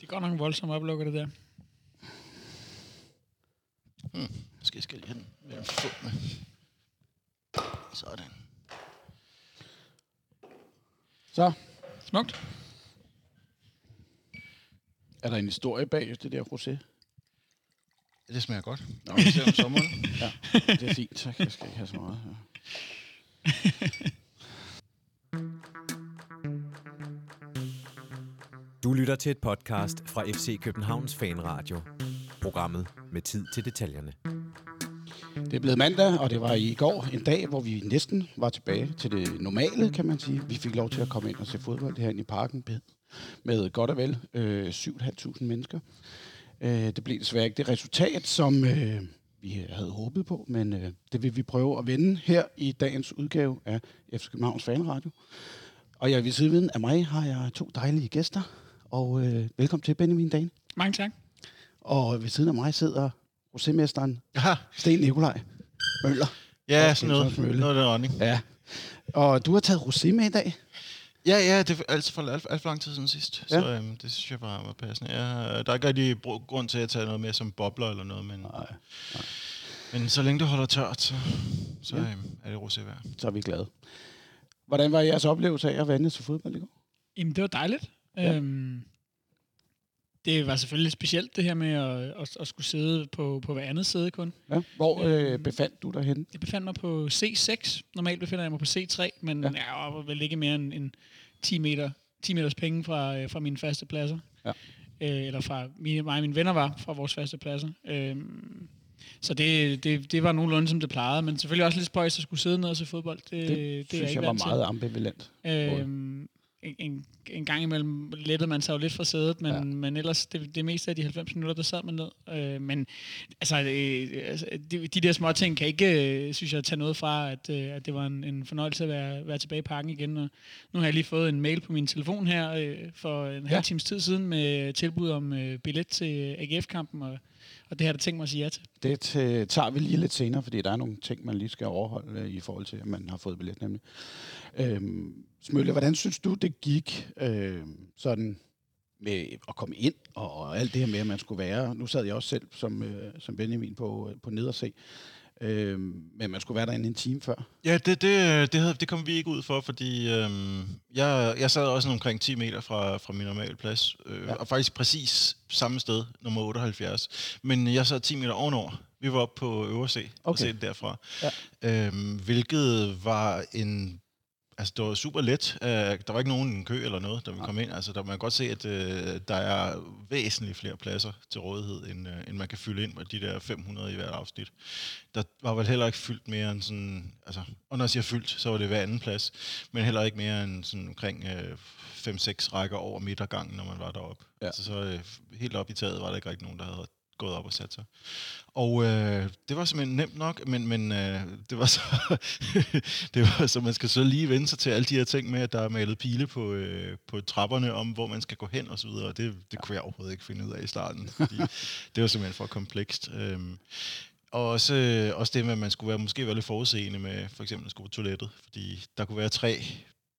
Det er godt nok en voldsom oplukker, det der. Hmm. Skal jeg lige have den fødderne. Sådan. Så Smukt. er der en historie bag det der rosé. Det smager godt. Nå. Vi ser om sommeren. Ja, det er fint. Så jeg skal ikke have så meget. Ja. Du lytter til et podcast fra FC Københavns Fanradio. Programmet med tid til detaljerne. Det er blevet mandag, og det var i går en dag, hvor vi næsten var tilbage til det normale, kan man sige. Vi fik lov til at komme ind og se fodbold herinde i parken med, godt og vel øh, 7.500 mennesker. Øh, det blev desværre ikke det resultat, som øh, vi havde håbet på, men øh, det vil vi prøve at vende her i dagens udgave af FC Københavns Fanradio. Og jeg ved siden af mig har jeg to dejlige gæster, og øh, velkommen til Benjamin Dane. Mange tak. Og ved siden af mig sidder rosémesteren Aha. Sten Nikolaj Møller. Ja, Og sådan noget. Mølle. Noget af den retning. Ja. Og du har taget rosé med i dag. Ja, ja, det er altså for alt, alt for lang tid siden sidst. Ja. Så øhm, det synes jeg bare var passende. Ja, der er ikke rigtig br- grund til at tage noget med som bobler eller noget, men, Nej. men så længe det holder tørt, så, så ja. øhm, er det rosé værd. Så er vi glade. Hvordan var jeres oplevelse af at vande til fodbold i går? Jamen, det var dejligt. Ja. Øhm, det var selvfølgelig specielt, det her med at, at, at skulle sidde på, på hver andet sæde kun. Ja. Hvor øh, befandt du dig henne? Jeg befandt mig på C6. Normalt befinder jeg mig på C3, men Ja. jeg var vel ikke mere end, end 10, meter, 10 meters penge fra, øh, fra mine faste pladser. Ja. Øh, eller fra mine, mig og mine venner var fra vores faste pladser. Øhm, så det, det, det var nogenlunde, som det plejede. Men selvfølgelig også lidt spøjs at skulle sidde ned og se fodbold. Det, Det, det, er synes jeg var meget ambivalent. Øhm, en, en, gang imellem lettede man sig jo lidt fra sædet, men, Ja. ja. men ellers det, det meste af de 90 minutter, der sad man ned. Øh, men altså, øh, altså de, de der små ting kan ikke, øh, synes jeg, tage noget fra, at, øh, at det var en, en fornøjelse at være, være tilbage i parken igen. Og nu har jeg lige fået en mail på min telefon her øh, for en Ja. halv times tid siden med tilbud om øh, billet til AGF-kampen, og, og det har jeg tænkt mig at sige ja til. Det t- tager vi lige lidt senere, fordi der er nogle ting, man lige skal overholde øh, i forhold til, at man har fået billet nemlig. Øhm, Smølle, hvordan synes du, det gik øh, sådan med at komme ind og, og alt det her med, at man skulle være... Nu sad jeg også selv som, øh, som Benjamin på, øh, på nederse, øh, men man skulle være derinde en time før. Ja, det, det, det, havde, det kom vi ikke ud for, fordi øhm, jeg, jeg sad også omkring 10 meter fra, fra min normale plads, øh, Ja. og faktisk præcis samme sted, nummer 78. Men jeg sad 10 meter ovenover. Vi var oppe på øvre C okay. og se det derfra. Ja. Øhm, hvilket var en... Altså, det var super let. Uh, der var ikke nogen kø eller noget, da vi Nej. kom ind. Altså, der man kan godt se, at uh, der er væsentligt flere pladser til rådighed, end, uh, end man kan fylde ind med de der 500 i hvert afsnit. Der var vel heller ikke fyldt mere end sådan... Altså, og når jeg siger fyldt, så var det hver anden plads. Men heller ikke mere end sådan omkring uh, 5-6 rækker over midtergangen, når man var deroppe. Ja. Ja. Altså, så uh, helt op i taget var der ikke rigtig nogen, der havde gået op og sat sig. Og øh, det var simpelthen nemt nok, men, men øh, det var så, det var så, man skal så lige vende sig til alle de her ting med, at der er malet pile på, øh, på trapperne om, hvor man skal gå hen og så videre, og det, det kunne jeg overhovedet ikke finde ud af i starten, fordi det var simpelthen for komplekst. Øhm, og også, øh, også det med, at man skulle være, måske være lidt forudseende med, for eksempel at skulle på toilettet, fordi der kunne være tre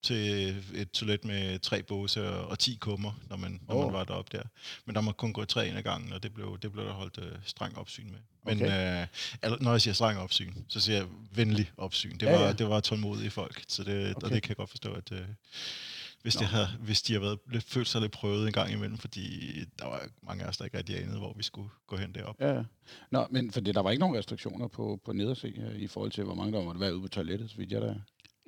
til et toilet med tre båse og, og 10 kummer, når man, når oh. man var deroppe der. Men der må kun gå tre ind ad gangen, og det blev, det blev der holdt øh, streng opsyn med. Men Okay. øh, når jeg siger streng opsyn, så siger jeg venlig opsyn. Det var, ja. ja, det var tålmodige folk, så det, okay. Og det kan jeg godt forstå, at øh, hvis, det havde, hvis de har været lidt, følt sig lidt prøvet en gang imellem, fordi der var mange af os, der ikke rigtig anede, hvor vi skulle gå hen derop. Ja. Nå, men fordi der var ikke nogen restriktioner på, på nederse øh, i forhold til, hvor mange der måtte være ude på toilettet, så vidt jeg der...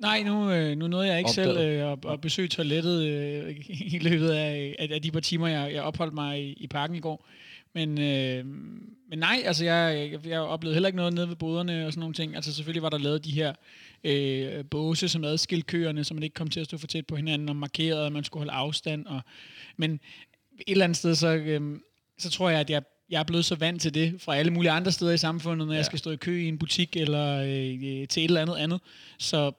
Nej, nu, øh, nu nåede jeg ikke Opdaget. selv øh, at, at besøge toilettet øh, i løbet af, af, af de par timer, jeg, jeg opholdt mig i, i parken i går. Men, øh, men nej, altså jeg, jeg, jeg oplevede heller ikke noget nede ved boderne og sådan nogle ting. Altså selvfølgelig var der lavet de her øh, båse, som adskilte køerne, så man ikke kom til at stå for tæt på hinanden og markerede, at man skulle holde afstand. Og, men et eller andet sted, så, øh, så tror jeg, at jeg jeg er blevet så vant til det fra alle mulige andre steder i samfundet, når ja. Ja. jeg skal stå i kø i en butik eller øh, til et eller andet andet. Så,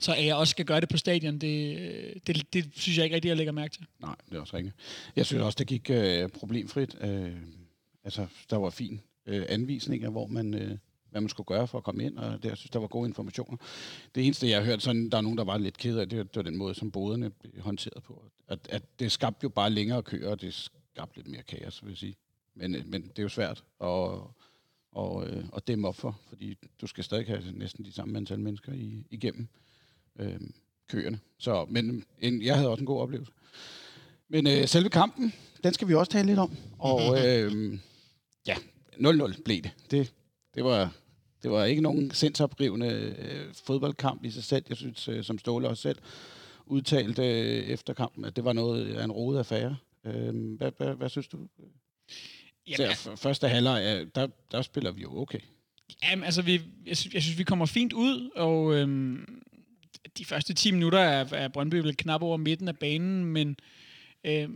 så at jeg også skal gøre det på stadion, det, det, det synes jeg ikke rigtig, jeg lægger mærke til. Nej, det er også rigtigt. Jeg synes også, det gik øh, problemfrit. Øh, altså, der var fin øh, anvisninger, hvor man, øh, hvad man skulle gøre for at komme ind, og det, jeg synes, der var gode informationer. Det eneste, jeg har hørt, sådan, der er nogen, der var lidt ked af, det, det var den måde, som boderne blev håndteret på. At, at det skabte jo bare længere køer, og det skabte lidt mere kaos, vil jeg sige. Men, øh, men det er jo svært at, og, øh, at dæmme op for, fordi du skal stadig have næsten de samme antal mennesker i, igennem øh, køerne. Så, men en, jeg havde også en god oplevelse. Men øh, selve kampen, den skal vi også tale lidt om. Og øh, ja, 0-0 blev det. Det, det, var, det var ikke nogen sindsoprivende øh, fodboldkamp i sig selv. Jeg synes, øh, som Ståle også selv udtalte øh, efter kampen, at det var noget af en rodet affære. Øh, hvad, hvad, hvad synes du? Jamen, så første halvleg, der, der spiller vi jo okay. Jamen, altså, vi, jeg, synes, jeg synes, vi kommer fint ud, og øhm, de første 10 minutter er, er Brøndby vel knap over midten af banen, men øh,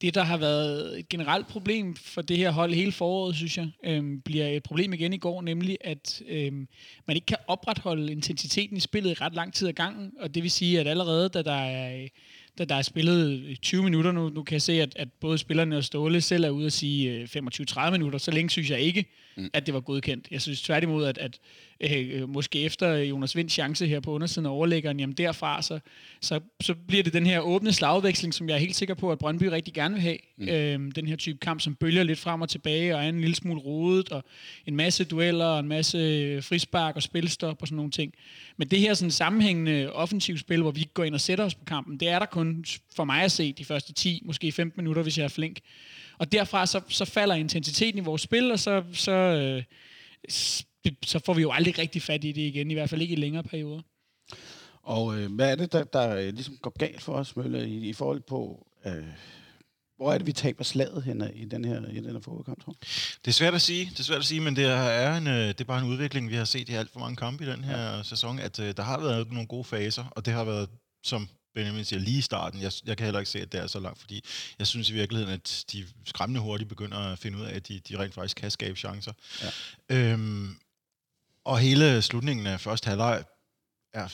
det, der har været et generelt problem for det her hold hele foråret, synes jeg, øh, bliver et problem igen i går, nemlig at øh, man ikke kan opretholde intensiteten i spillet i ret lang tid ad gangen, og det vil sige, at allerede da der er da der er spillet 20 minutter nu, nu kan jeg se, at, at både spillerne og Ståle selv er ude at sige øh, 25-30 minutter, så længe synes jeg ikke, mm. at det var godkendt. Jeg synes tværtimod, at, at øh, måske efter Jonas Vinds chance her på undersiden af overlæggeren, jamen derfra, så, så, så bliver det den her åbne slagveksling, som jeg er helt sikker på, at Brøndby rigtig gerne vil have. Mm. Øhm, den her type kamp, som bølger lidt frem og tilbage, og er en lille smule rodet, og en masse dueller, og en masse frispark og spilstop og sådan nogle ting. Men det her sådan sammenhængende offensivt spil, hvor vi går ind og sætter os på kampen, det er der kun for mig at se de første 10, måske 15 minutter, hvis jeg er flink. Og derfra så, så falder intensiteten i vores spil, og så, så, øh, så får vi jo aldrig rigtig fat i det igen, i hvert fald ikke i længere perioder. Og øh, hvad er det, der, der øh, ligesom går galt for os, Mølle, i, i forhold på... Øh, hvor er det, vi taber slaget henne i den her, i den her fodboldkamp, tror Det er svært at sige, det er svært at sige, men det er, en, øh, det er bare en udvikling, vi har set i alt for mange kampe i den her ja. sæson, at uh, der har været nogle gode faser, og det har været, som Benjamin siger, lige i starten. Jeg, jeg kan heller ikke se, at det er så langt, fordi jeg synes i virkeligheden, at de skræmmende hurtigt begynder at finde ud af, at de, de rent faktisk kan skabe chancer. Ja. Øhm, og hele slutningen af første halvleg er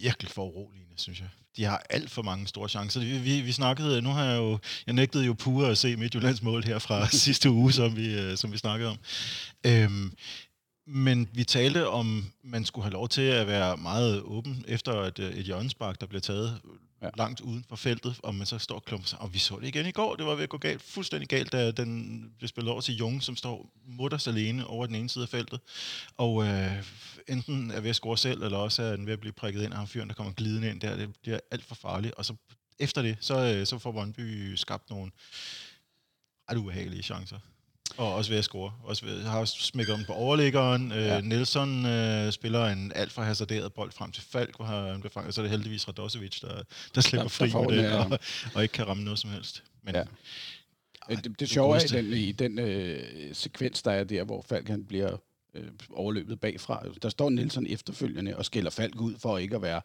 virkelig for uroligende, synes jeg. De har alt for mange store chancer. Vi, vi, vi snakkede, nu har jeg jo, jeg nægtede jo pure at se Midtjyllands mål her fra sidste uge, som vi, øh, som vi snakkede om. Øhm, men vi talte om, man skulle have lov til at være meget åben efter et, et hjørnespark, der blev taget ja. langt uden for feltet, og man så står og klumper sig. Og vi så det igen i går, det var ved at gå galt, fuldstændig galt, da den blev spillet over til Jung, som står mutters alene over den ene side af feltet. Og øh, enten er ved at score selv, eller også er den ved at blive prikket ind af ham fyren, der kommer glidende ind der. Det bliver alt for farligt. Og så efter det, så, øh, så får Brøndby skabt nogle ret ubehagelige chancer. Og også ved at score. Også ved, har smækket om på overliggeren. Øh, ja. Nelson øh, spiller en alt for hasarderet bold frem til Falk, hvor han bliver fanget. Så er det heldigvis Radosevic, der, der slipper fri der med det, og, og ikke kan ramme noget som helst. Men, ja. Ej, det, det sjove er i den, i den øh, sekvens, der er der, hvor Falk han bliver øh, overløbet bagfra. Der står Nelson efterfølgende og skælder Falk ud for ikke at være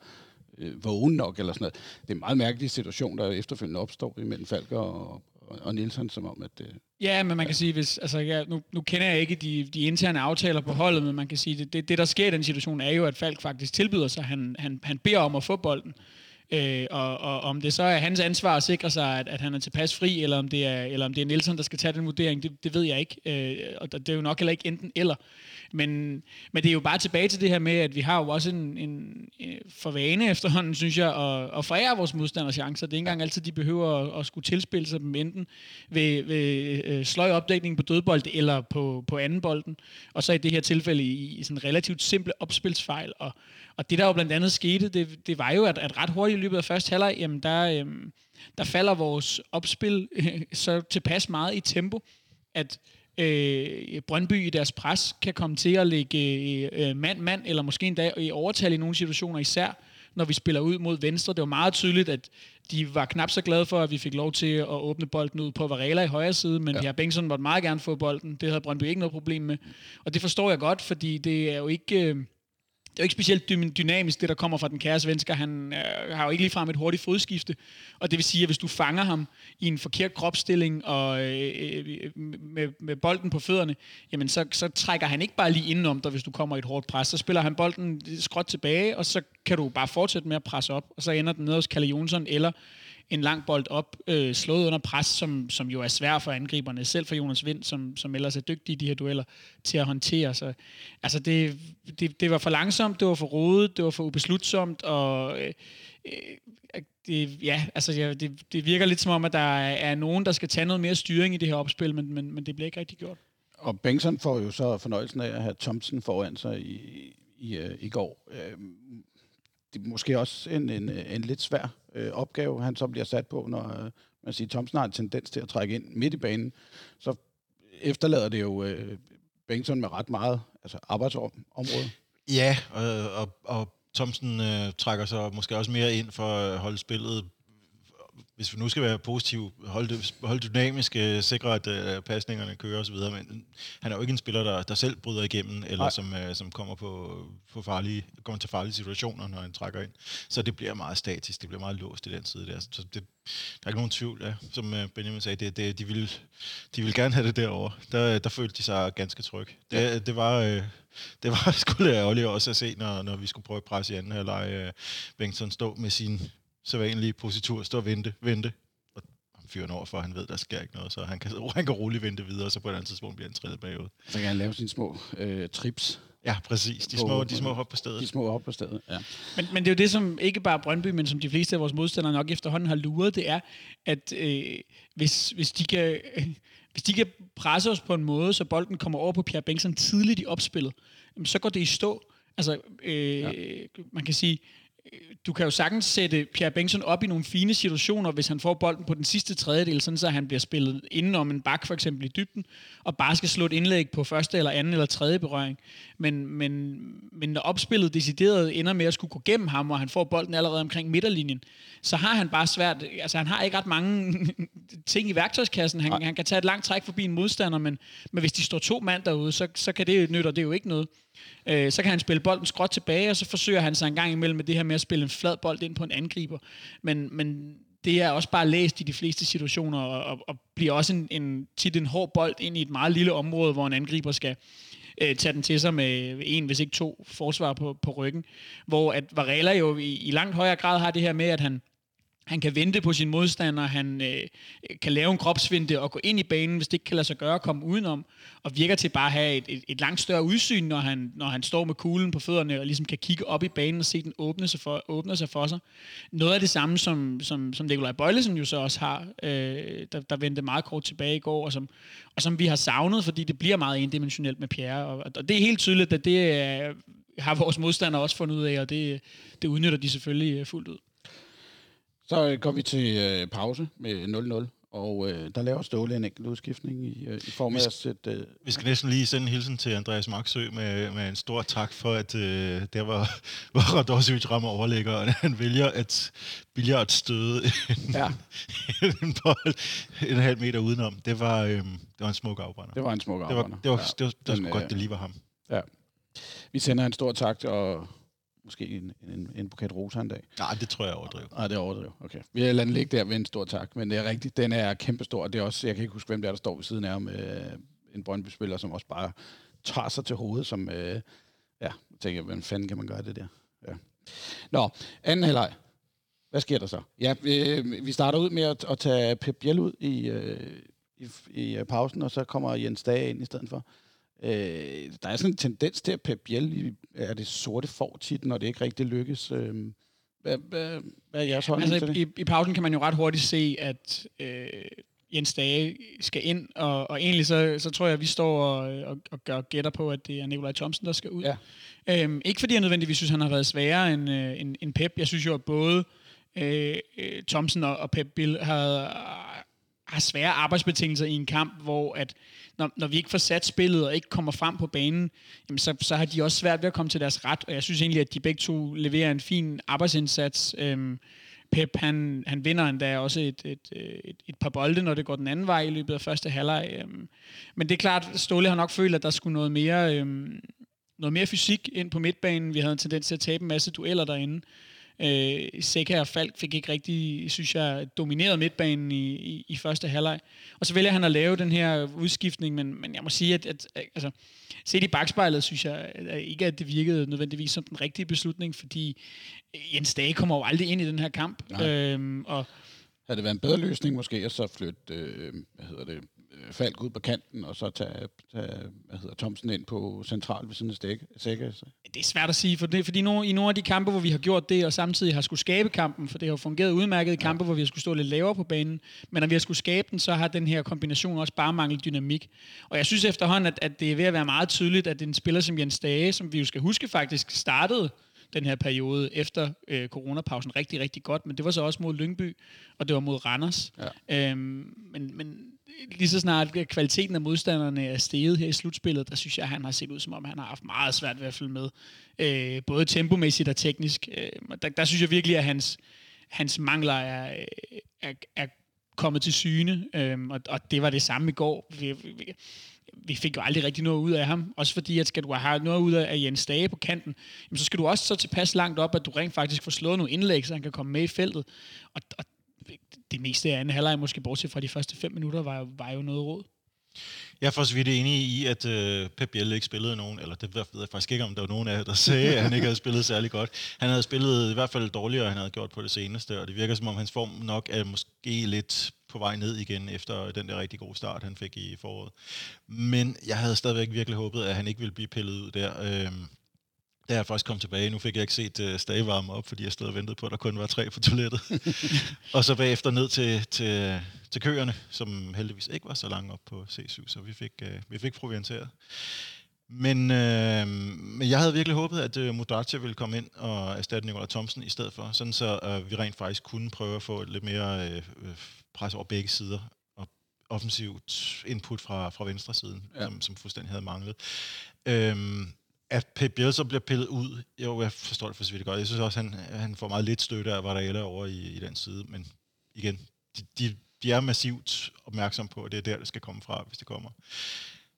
øh, vågen nok eller sådan noget. Det er en meget mærkelig situation, der efterfølgende opstår imellem Falk og, og Nielsen, som om, at... Øh, ja, men man kan sige, hvis, altså, ja, nu, nu kender jeg ikke de, de interne aftaler på holdet, men man kan sige, det, det, det der sker i den situation, er jo, at Falk faktisk tilbyder sig, han, han, han beder om at få bolden. Øh, Øh, og, og om det så er hans ansvar at sikre sig, at, at han er tilpas fri, eller om det er, eller om det er Nielsen, der skal tage den vurdering, det, det ved jeg ikke. Øh, og det er jo nok heller ikke enten eller. Men, men det er jo bare tilbage til det her med, at vi har jo også en, en, en for vane efterhånden, synes jeg, at, at forære vores modstanders chancer. Det er ikke engang altid, de behøver at, at skulle tilspille sig dem enten ved, ved øh, sløj opdækning på dødbold eller på, på anden bolden. Og så i det her tilfælde i, i sådan relativt simple opspilsfejl. Og, og det der jo blandt andet skete, det, det var jo, at, at ret hurtigt i løbet af første halvleg, jamen der, øhm, der falder vores opspil øh, så tilpas meget i tempo, at øh, Brøndby i deres pres kan komme til at lægge øh, mand-mand, eller måske endda i overtal i nogle situationer især, når vi spiller ud mod venstre. Det var meget tydeligt, at de var knap så glade for, at vi fik lov til at åbne bolden ud på Varela i højre side, men ja. her Bengtsson måtte meget gerne få bolden. Det havde Brøndby ikke noget problem med. Og det forstår jeg godt, fordi det er jo ikke... Øh, det er jo ikke specielt dynamisk, det der kommer fra den kære svensker. Han øh, har jo ikke ligefrem et hurtigt fodskifte. Og det vil sige, at hvis du fanger ham i en forkert kropsstilling og øh, øh, med, med bolden på fødderne, jamen så, så trækker han ikke bare lige indenom dig, hvis du kommer i et hårdt pres. Så spiller han bolden skråt tilbage, og så kan du bare fortsætte med at presse op. Og så ender den ned hos Kalle Jonsson, eller en lang bold op, øh, slået under pres, som, som jo er svær for angriberne, selv for Jonas Vind, som, som ellers er dygtig i de her dueller, til at håndtere. Så, altså det, det, det var for langsomt, det var for rodet, det var for ubeslutsomt, og øh, øh, det, ja, altså, ja, det, det virker lidt som om, at der er, nogen, der skal tage noget mere styring i det her opspil, men, men, men det bliver ikke rigtig gjort. Og Bengtsson får jo så fornøjelsen af at have Thompson foran sig i, i, øh, i går. Øh, det er måske også en, en, en lidt svær øh, opgave, han så bliver sat på, når øh, man siger, Thompson har en tendens til at trække ind midt i banen. Så efterlader det jo øh, Bengtsson med ret meget altså arbejdsområde. Ja, og, og, og Thomsen øh, trækker sig måske også mere ind for at holde spillet hvis vi nu skal være positiv, holde, det, holde dynamisk, øh, sikre, at øh, pasningerne kører osv., men han er jo ikke en spiller, der, der selv bryder igennem, eller som, øh, som kommer, på, på farlige, kommer til farlige situationer, når han trækker ind. Så det bliver meget statisk, det bliver meget låst i den side der. Så det, der er ikke nogen tvivl, ja. som øh, Benjamin sagde, det, det, de, ville, de ville gerne have det derovre. Der, der følte de sig ganske trygge. Det, ja. det var... Øh, det var sgu lidt ærgerligt også at se, når, når vi skulle prøve at presse i anden halvleg. Øh, Bengtsson stå med sin sædvanlige positur, stå og vente, vente. Og han fyrer over, for han ved, der sker ikke noget, så han kan, han kan roligt vente videre, så på et andet tidspunkt bliver han trillet bagud. Så kan han lave sine små øh, trips. Ja, præcis. De små, de små hop på stedet. De små hop på stedet, ja. Men, men det er jo det, som ikke bare Brøndby, men som de fleste af vores modstandere nok efterhånden har luret, det er, at øh, hvis, hvis, de kan, øh, hvis de kan presse os på en måde, så bolden kommer over på Pierre Bengtsson tidligt i opspillet, så går det i stå. Altså, øh, ja. man kan sige, du kan jo sagtens sætte Pierre Bengtsson op i nogle fine situationer, hvis han får bolden på den sidste tredjedel, sådan så han bliver spillet inden om en bak for eksempel i dybden, og bare skal slå et indlæg på første eller anden eller tredje berøring. Men, men, men når opspillet decideret ender med at skulle gå gennem ham, og han får bolden allerede omkring midterlinjen, så har han bare svært, altså han har ikke ret mange ting i værktøjskassen. Han, han kan tage et langt træk forbi en modstander, men, men hvis de står to mand derude, så, så kan det nytte det jo ikke noget. Øh, så kan han spille bolden skråt tilbage, og så forsøger han sig en gang imellem med det her med at spille en flad bold ind på en angriber. Men, men det er også bare læst i de fleste situationer, og, og, og bliver også en, en, tit en hård bold ind i et meget lille område, hvor en angriber skal øh, tage den til sig med en, hvis ikke to forsvar på, på ryggen. Hvor at Varela jo i, i langt højere grad har det her med, at han, han kan vente på sin modstander, han øh, kan lave en kropsvinde og gå ind i banen, hvis det ikke kan lade sig gøre at komme udenom, og virker til bare at have et, et, et langt større udsyn, når han, når han står med kuglen på fødderne og ligesom kan kigge op i banen og se den åbne sig for, åbne sig for sig. Noget af det samme, som, som, som Nikolaj Bøjlesen jo så også har, øh, der, der vendte meget kort tilbage i går, og som, og som vi har savnet, fordi det bliver meget endimensionelt med Pierre, og, og det er helt tydeligt, at det øh, har vores modstandere også fundet ud af, og det, det udnytter de selvfølgelig øh, fuldt ud. Så øh, går vi til øh, pause med 0-0, og øh, der laver Ståle en enkelt udskiftning i, øh, i form af at sætte... Øh, vi skal næsten lige sende en hilsen til Andreas Maxø med, med en stor tak for, at øh, der var, hvor Radosevic rammer overlægger, og han vælger at billiard støde en, ja. en bold en halv meter udenom. Det var, øh, det var en smuk afbrænder. Det var en smuk afbrænder. Det var, det var, ja. det var, det var, det var godt, det lige var ham. Ja. Vi sender en stor tak, og måske en, en, en buket rosa en dag. Nej, det tror jeg overdriver. Nej, det er overdrivet. Okay. Vi har ladet ligge der ved en stor tak, men det er rigtigt, den er kæmpestor. Det er også, jeg kan ikke huske, hvem det er, der står ved siden af med øh, en Brøndby-spiller, som også bare tager sig til hovedet, som, øh, ja, jeg tænker, hvordan fanden kan man gøre det der? Ja. Nå, anden halvleg. Hvad sker der så? Ja, vi, vi starter ud med at, at tage Pep Biel ud i, øh, i, i pausen, og så kommer Jens Dage ind i stedet for. Øh, der er sådan en tendens til, at Pep Biel er det sorte for tit, når det ikke rigtig lykkes. Øh, hvad, hvad, hvad er jeres holdning altså, til det? I, I pausen kan man jo ret hurtigt se, at øh, Jens Dage skal ind, og, og egentlig så, så tror jeg, at vi står og, og, og gør gætter på, at det er Nikolaj Thomsen, der skal ud. Ja. Øhm, ikke fordi jeg nødvendigvis synes, han har været sværere end, øh, end, end Pep. Jeg synes jo, at både øh, øh Thomsen og, og Pep Bill har, har svære arbejdsbetingelser i en kamp, hvor at når, når vi ikke får sat spillet og ikke kommer frem på banen, jamen så, så har de også svært ved at komme til deres ret, og jeg synes egentlig, at de begge to leverer en fin arbejdsindsats. Øhm, Pep, han, han vinder endda også et, et, et, et par bolde, når det går den anden vej i løbet af første halvleg. Øhm, men det er klart, Ståle har nok følt, at der skulle noget mere, øhm, noget mere fysik ind på midtbanen. Vi havde en tendens til at tabe en masse dueller derinde. Øh, Seca og Falk fik ikke rigtig, synes jeg, domineret midtbanen i, i, i første halvleg. Og så vælger han at lave den her udskiftning, men, men jeg må sige, at, at, at altså, set i bagspejlet, synes jeg at ikke, at det virkede nødvendigvis som den rigtige beslutning, fordi Jens Dage kommer jo aldrig ind i den her kamp. Øhm, og havde det været en bedre løsning måske, at så flytte, øh, hvad hedder det, Falk ud på kanten, og så tage, tage hvad hedder, Thomsen ind på central ved siden af Stække. Sække. Det er svært at sige, for det, fordi nogle, i nogle af de kampe, hvor vi har gjort det, og samtidig har skulle skabe kampen, for det har fungeret udmærket i kampe, ja. hvor vi har skulle stå lidt lavere på banen, men når vi har skulle skabe den, så har den her kombination også bare manglet dynamik. Og jeg synes efterhånden, at, at det er ved at være meget tydeligt, at det er en spiller som Jens Dage, som vi jo skal huske faktisk startede den her periode efter øh, coronapausen rigtig, rigtig godt, men det var så også mod Lyngby, og det var mod Randers. Ja. Øhm, men, men lige så snart kvaliteten af modstanderne er steget her i slutspillet, der synes jeg, at han har set ud som om, han har haft meget svært ved at følge med. Øh, både tempomæssigt og teknisk. Øh, der, der synes jeg virkelig, at hans, hans mangler er, øh, er, er kommet til syne, øh, og, og det var det samme i går. Vi, vi, vi fik jo aldrig rigtig noget ud af ham. Også fordi, at skal du have noget ud af Jens Dage på kanten, jamen, så skal du også så tilpas langt op, at du rent faktisk får slået nogle indlæg, så han kan komme med i feltet. Og, og det meste af anden halvleg, måske bortset fra de første fem minutter, var, var jo noget råd. Jeg er for så vidt enig i, at øh, Pep Biel ikke spillede nogen, eller det ved jeg faktisk ikke, om der var nogen af jer, der sagde, at han ikke havde spillet særlig godt. Han havde spillet i hvert fald dårligere, end han havde gjort på det seneste, og det virker som om hans form nok er måske lidt på vej ned igen efter den der rigtig gode start, han fik i foråret. Men jeg havde stadigvæk virkelig håbet, at han ikke ville blive pillet ud der. Øh, da jeg faktisk kom tilbage, nu fik jeg ikke set uh, Stage varme op, fordi jeg stod og ventede på, at der kun var tre på toilettet. og så bagefter ned til, til, til køerne, som heldigvis ikke var så langt op på C7, så vi fik, uh, vi fik provianteret. Men, øh, men jeg havde virkelig håbet, at uh, Mudacha ville komme ind og erstatte Nicolai Thomsen i stedet for, sådan så uh, vi rent faktisk kunne prøve at få lidt mere uh, pres over begge sider, og offensivt input fra, fra venstre siden, ja. som, som fuldstændig havde manglet. Øhm, at Pep Bielsa bliver pillet ud, jo, jeg forstår det for så vidt godt. Jeg synes også, han, han får meget lidt støtte af Varela over i, i den side, men igen, de, de, de er massivt opmærksom på, at det er der, det skal komme fra, hvis det kommer.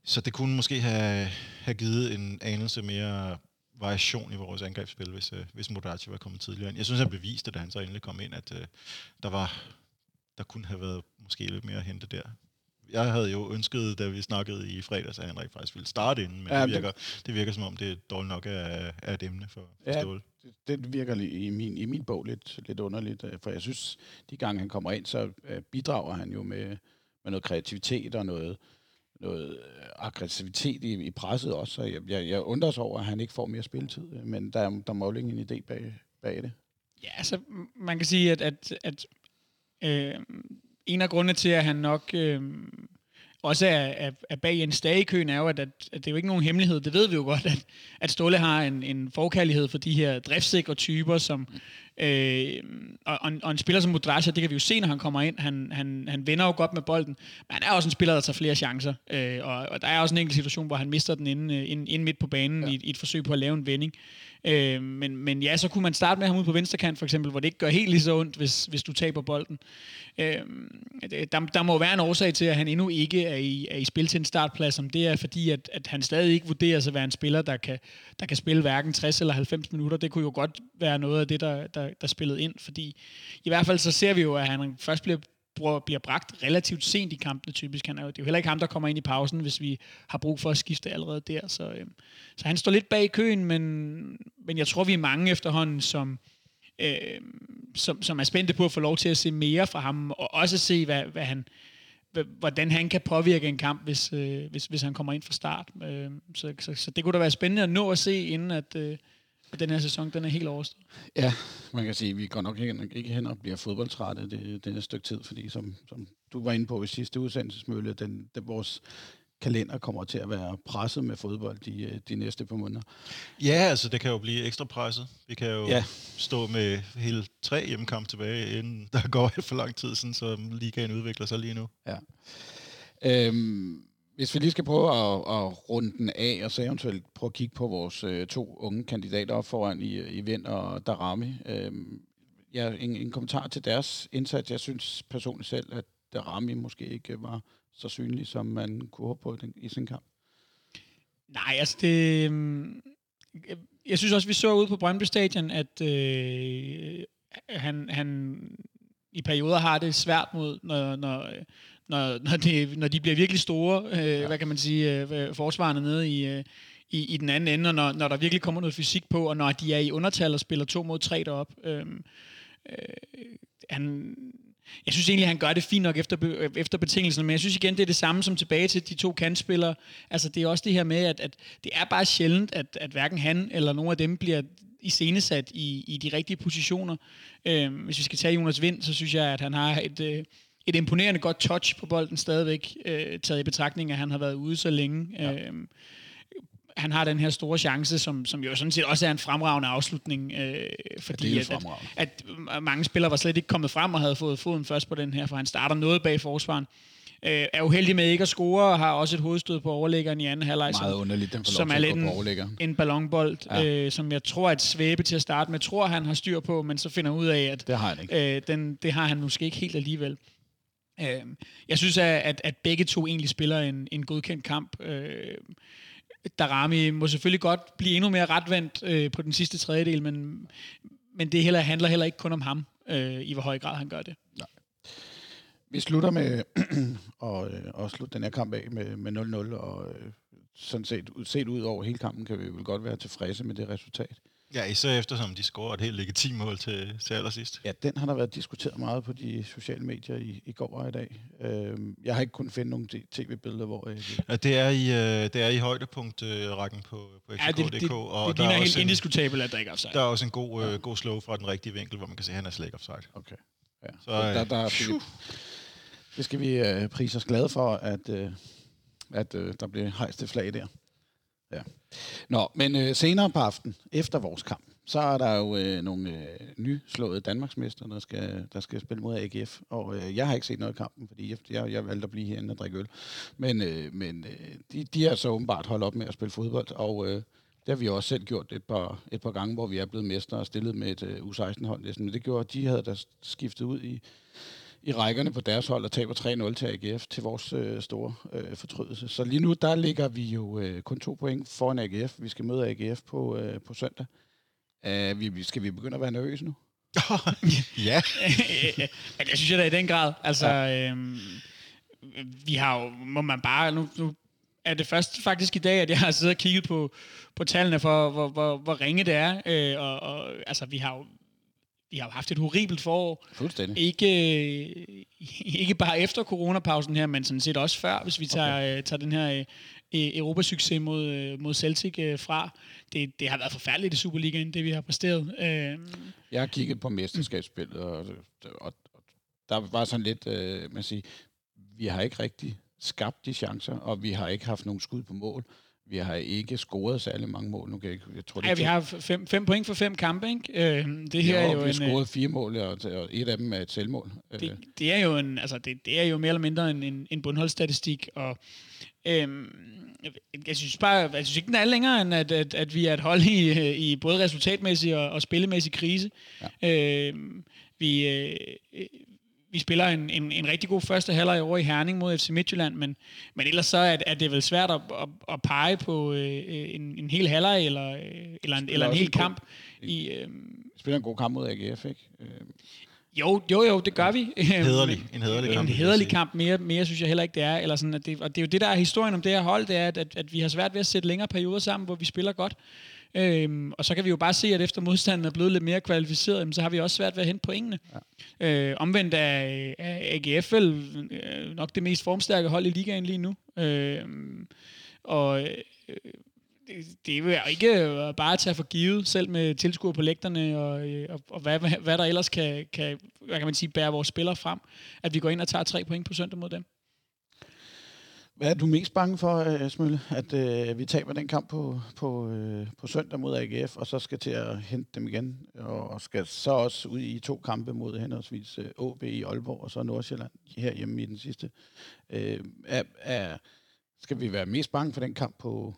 Så det kunne måske have, have givet en anelse mere variation i vores angrebsspil, hvis, øh, hvis Modric var kommet tidligere ind. Jeg synes, han beviste, da han så endelig kom ind, at øh, der var der kunne have været måske lidt mere at hente der. Jeg havde jo ønsket, da vi snakkede i fredags, at Henrik faktisk ville starte inden, men ja, det, virker, det virker som om, det er dårligt nok af, af et emne for, for ja, Ståle. Det, det virker i min, i min bog lidt, lidt underligt, øh, for jeg synes, de gange han kommer ind, så øh, bidrager han jo med, med noget kreativitet og noget, noget øh, aggressivitet i, i presset også, så jeg, jeg, jeg undrer sig over, at han ikke får mere spilletid, men der, der må jo en idé bag, bag det. Ja, altså man kan sige, at, at, at Øh, en af grundene til, at han nok øh, også er, er, er bag en stagekøen, er jo, at, at, at det er jo ikke nogen hemmelighed. Det ved vi jo godt, at, at Ståle har en, en forkærlighed for de her driftsikre typer, som, øh, og, og, en spiller som Mudrasja, det kan vi jo se, når han kommer ind. Han, han, han vender jo godt med bolden, men han er også en spiller, der tager flere chancer. Øh, og, og der er også en enkelt situation, hvor han mister den inde, øh, inde, inde midt på banen ja. i, i et forsøg på at lave en vending. Øh, men, men ja, så kunne man starte med ham ud på venstre kant, for eksempel, hvor det ikke gør helt lige så ondt, hvis, hvis du taber bolden. Øh, der, der må være en årsag til, at han endnu ikke er i, er i spil til en startplads, om det er fordi, at, at han stadig ikke vurderer sig at være en spiller, der kan, der kan spille hverken 60 eller 90 minutter. Det kunne jo godt være noget af det, der, der, der spillet ind, fordi i hvert fald så ser vi jo, at han først bliver bliver bragt relativt sent i kampene typisk. Han er jo, det er jo heller ikke ham, der kommer ind i pausen, hvis vi har brug for at skifte allerede der. Så, øh, så han står lidt bag i køen, men, men jeg tror, vi er mange efterhånden, som, øh, som, som er spændte på at få lov til at se mere fra ham, og også se, hvad, hvad han, hvordan han kan påvirke en kamp, hvis, øh, hvis, hvis han kommer ind fra start. Øh, så, så, så det kunne da være spændende at nå at se, inden at, øh, at den her sæson den er helt overstået. Ja, man kan sige, at vi går nok ikke, ikke hen og bliver fodboldtrætte det, det stykke tid, fordi som, som du var inde på i sidste udsendelsesmølle, den, den, vores kalender kommer til at være presset med fodbold de, de næste par måneder. Ja, altså det kan jo blive ekstra presset. Vi kan jo ja. stå med hele tre hjemmekampe tilbage, inden der går for lang tid, sådan, så ligaen udvikler sig lige nu. Ja. Øhm, hvis vi lige skal prøve at, at runde den af, og så eventuelt prøve at kigge på vores øh, to unge kandidater op foran i, i Vind og Darami. Øh, ja, en, en kommentar til deres indsats. Jeg synes personligt selv, at Darami måske ikke var så synlig, som man kunne håbe på i sin kamp. Nej, altså det... Øhm, jeg synes også, vi så ud på Brøndby Stadion, at øh, han, han i perioder har det svært mod, når, når, øh, når, når, det, når de bliver virkelig store, øh, ja. hvad kan man sige, øh, forsvarende nede i, øh, i, i den anden ende, og når, når der virkelig kommer noget fysik på, og når de er i undertal og spiller to mod tre derop. Øh, øh, han, jeg synes egentlig, han gør det fint nok efter, be- efter betingelserne, men jeg synes igen, det er det samme som tilbage til de to kantspillere. Altså, det er også det her med, at, at det er bare sjældent, at, at hverken han eller nogen af dem bliver iscenesat i, i de rigtige positioner. Øhm, hvis vi skal tage Jonas Vind, så synes jeg, at han har et, øh, et imponerende godt touch på bolden stadigvæk, øh, taget i betragtning, at han har været ude så længe. Ja. Øhm, han har den her store chance, som, som jo sådan set også er en fremragende afslutning, øh, fordi ja, at, at, at, mange spillere var slet ikke kommet frem og havde fået foden først på den her, for han starter noget bag forsvaren. Øh, er uheldig med ikke at score, og har også et hovedstød på overlæggeren i anden halvleg, Meget underligt, den som er lidt en, en ballonbold, Ja. øh, som jeg tror er et svæbe til at starte med. tror, han har styr på, men så finder ud af, at Det har han ikke. øh, den, det har han måske ikke helt alligevel. Øh, jeg synes, at, at, at begge to egentlig spiller en, en godkendt kamp. Øh, Darami må selvfølgelig godt blive endnu mere retvendt øh, på den sidste tredjedel, men, men det heller, handler heller ikke kun om ham, øh, i hvor høj grad han gør det. Nej. Vi slutter med og, øh, og slutte den her kamp af med, med 0-0, og øh, sådan set, set ud over hele kampen, kan vi vel godt være tilfredse med det resultat. Ja, især eftersom de scorer et helt legitimt mål til, til allersidst. Ja, den har der været diskuteret meget på de sociale medier i, i går og i dag. Øh, jeg har ikke kunnet finde nogle tv-billeder, hvor... Øh, Ja, det er i, øh, det er i højdepunkt-rækken på, på Ja, det, det, det, og det der er, ligner helt også en, indiskutabelt, at der ikke er offside. der er også en god, øh, god slow fra den rigtige vinkel, hvor man kan se, at han er slet ikke offside. okay. Ja. Så, der, øh, der, der, det skal vi øh, prise os glade for, at, øh, at øh, der bliver hejst det flag der. Ja. Nå, men øh, senere på aftenen, efter vores kamp, så er der jo øh, nogle øh, nyslåede Danmarksmester, der skal, der skal spille mod AGF. Og øh, jeg har ikke set noget af kampen, fordi jeg, jeg, jeg valgte at blive herinde og drikke øl. Men, øh, men øh, de, de har så åbenbart holdt op med at spille fodbold, og øh, det har vi også selv gjort et par, et par gange, hvor vi er blevet mestre og stillet med et øh, U16-hold. Men det gjorde, at de havde da skiftet ud i, i rækkerne på deres hold og taber 3-0 til AGF til vores øh, store øh, fortrydelse. Så lige nu, der ligger vi jo øh, kun to point foran AGF. Vi skal møde AGF på, øh, på søndag. Uh, vi, skal vi begynde at være nervøse nu? ja, det synes jeg da i den grad. Altså, ja. øhm, vi har jo, må man bare, nu, nu er det først faktisk i dag, at jeg har siddet og kigget på, på tallene for, hvor, hvor, hvor ringe det er. Øh, og, og, altså, vi har jo vi har haft et horribelt forår. Fuldstændig. Ikke, øh, ikke bare efter coronapausen her, men sådan set også før, hvis vi tager, okay. tager den her øh, Europasucces mod, øh, mod Celtic øh, fra. Det, det har været forfærdeligt i Superligaen, det vi har præsteret. Øh, Jeg har kigget på mesterskabsspillet, og, og, og der var sådan lidt, øh, man siger, vi har ikke rigtig skabt de chancer, og vi har ikke haft nogen skud på mål. Vi har ikke scoret særlig mange mål. Nu kan jeg, jeg tror, det Ja, vi har fem, fem point for fem kampe, ikke? Øh, det her jo, er jo vi har øh, scoret fire mål, og, og et af dem er et selvmål. Øh, det, det er jo en, altså det, det er jo mere eller mindre en, en, en bundholdsstatistik, og øhm, jeg synes bare, jeg synes ikke, den er længere, end at, at, at vi er et hold i, øh, i både resultatmæssig og, og spillemæssig krise. Ja. Øhm, vi, øh, øh, vi spiller en, en, en rigtig god første halvleg over i Herning mod FC Midtjylland, men, men ellers så er, er det vel svært at, at, at pege på øh, en, en hel halvleg eller, øh, eller, en, eller en hel en god- kamp. I, øh, spiller en god kamp mod AGF, ikke? Øh, jo, jo, jo, det gør vi. Hederlig. En hederlig en kamp, jeg hederlig kamp. Mere, mere synes jeg heller ikke, det er. Eller sådan, at det, og det er jo det, der er historien om det her hold, det er, at, at, at vi har svært ved at sætte længere perioder sammen, hvor vi spiller godt. Øhm, og så kan vi jo bare se, at efter modstanden er blevet lidt mere kvalificeret, jamen, så har vi også svært ved at hente pointene. Ja. Øh, omvendt er, er AGF vel øh, nok det mest formstærke hold i ligaen lige nu. Øh, og øh, det, det er jo ikke bare at tage for givet, selv med tilskuer på lægterne, og, øh, og, og hvad, hvad, hvad der ellers kan, kan, hvad kan man sige, bære vores spillere frem, at vi går ind og tager tre point på søndag mod dem. Hvad er du mest bange for, øh, Smølle? At øh, vi taber den kamp på, på, øh, på søndag mod AGF, og så skal til at hente dem igen, og skal så også ud i to kampe mod henholdsvis øh, AB i Aalborg, og så Nordsjælland her hjemme i den sidste. Øh, er, er, skal vi være mest bange for den kamp på,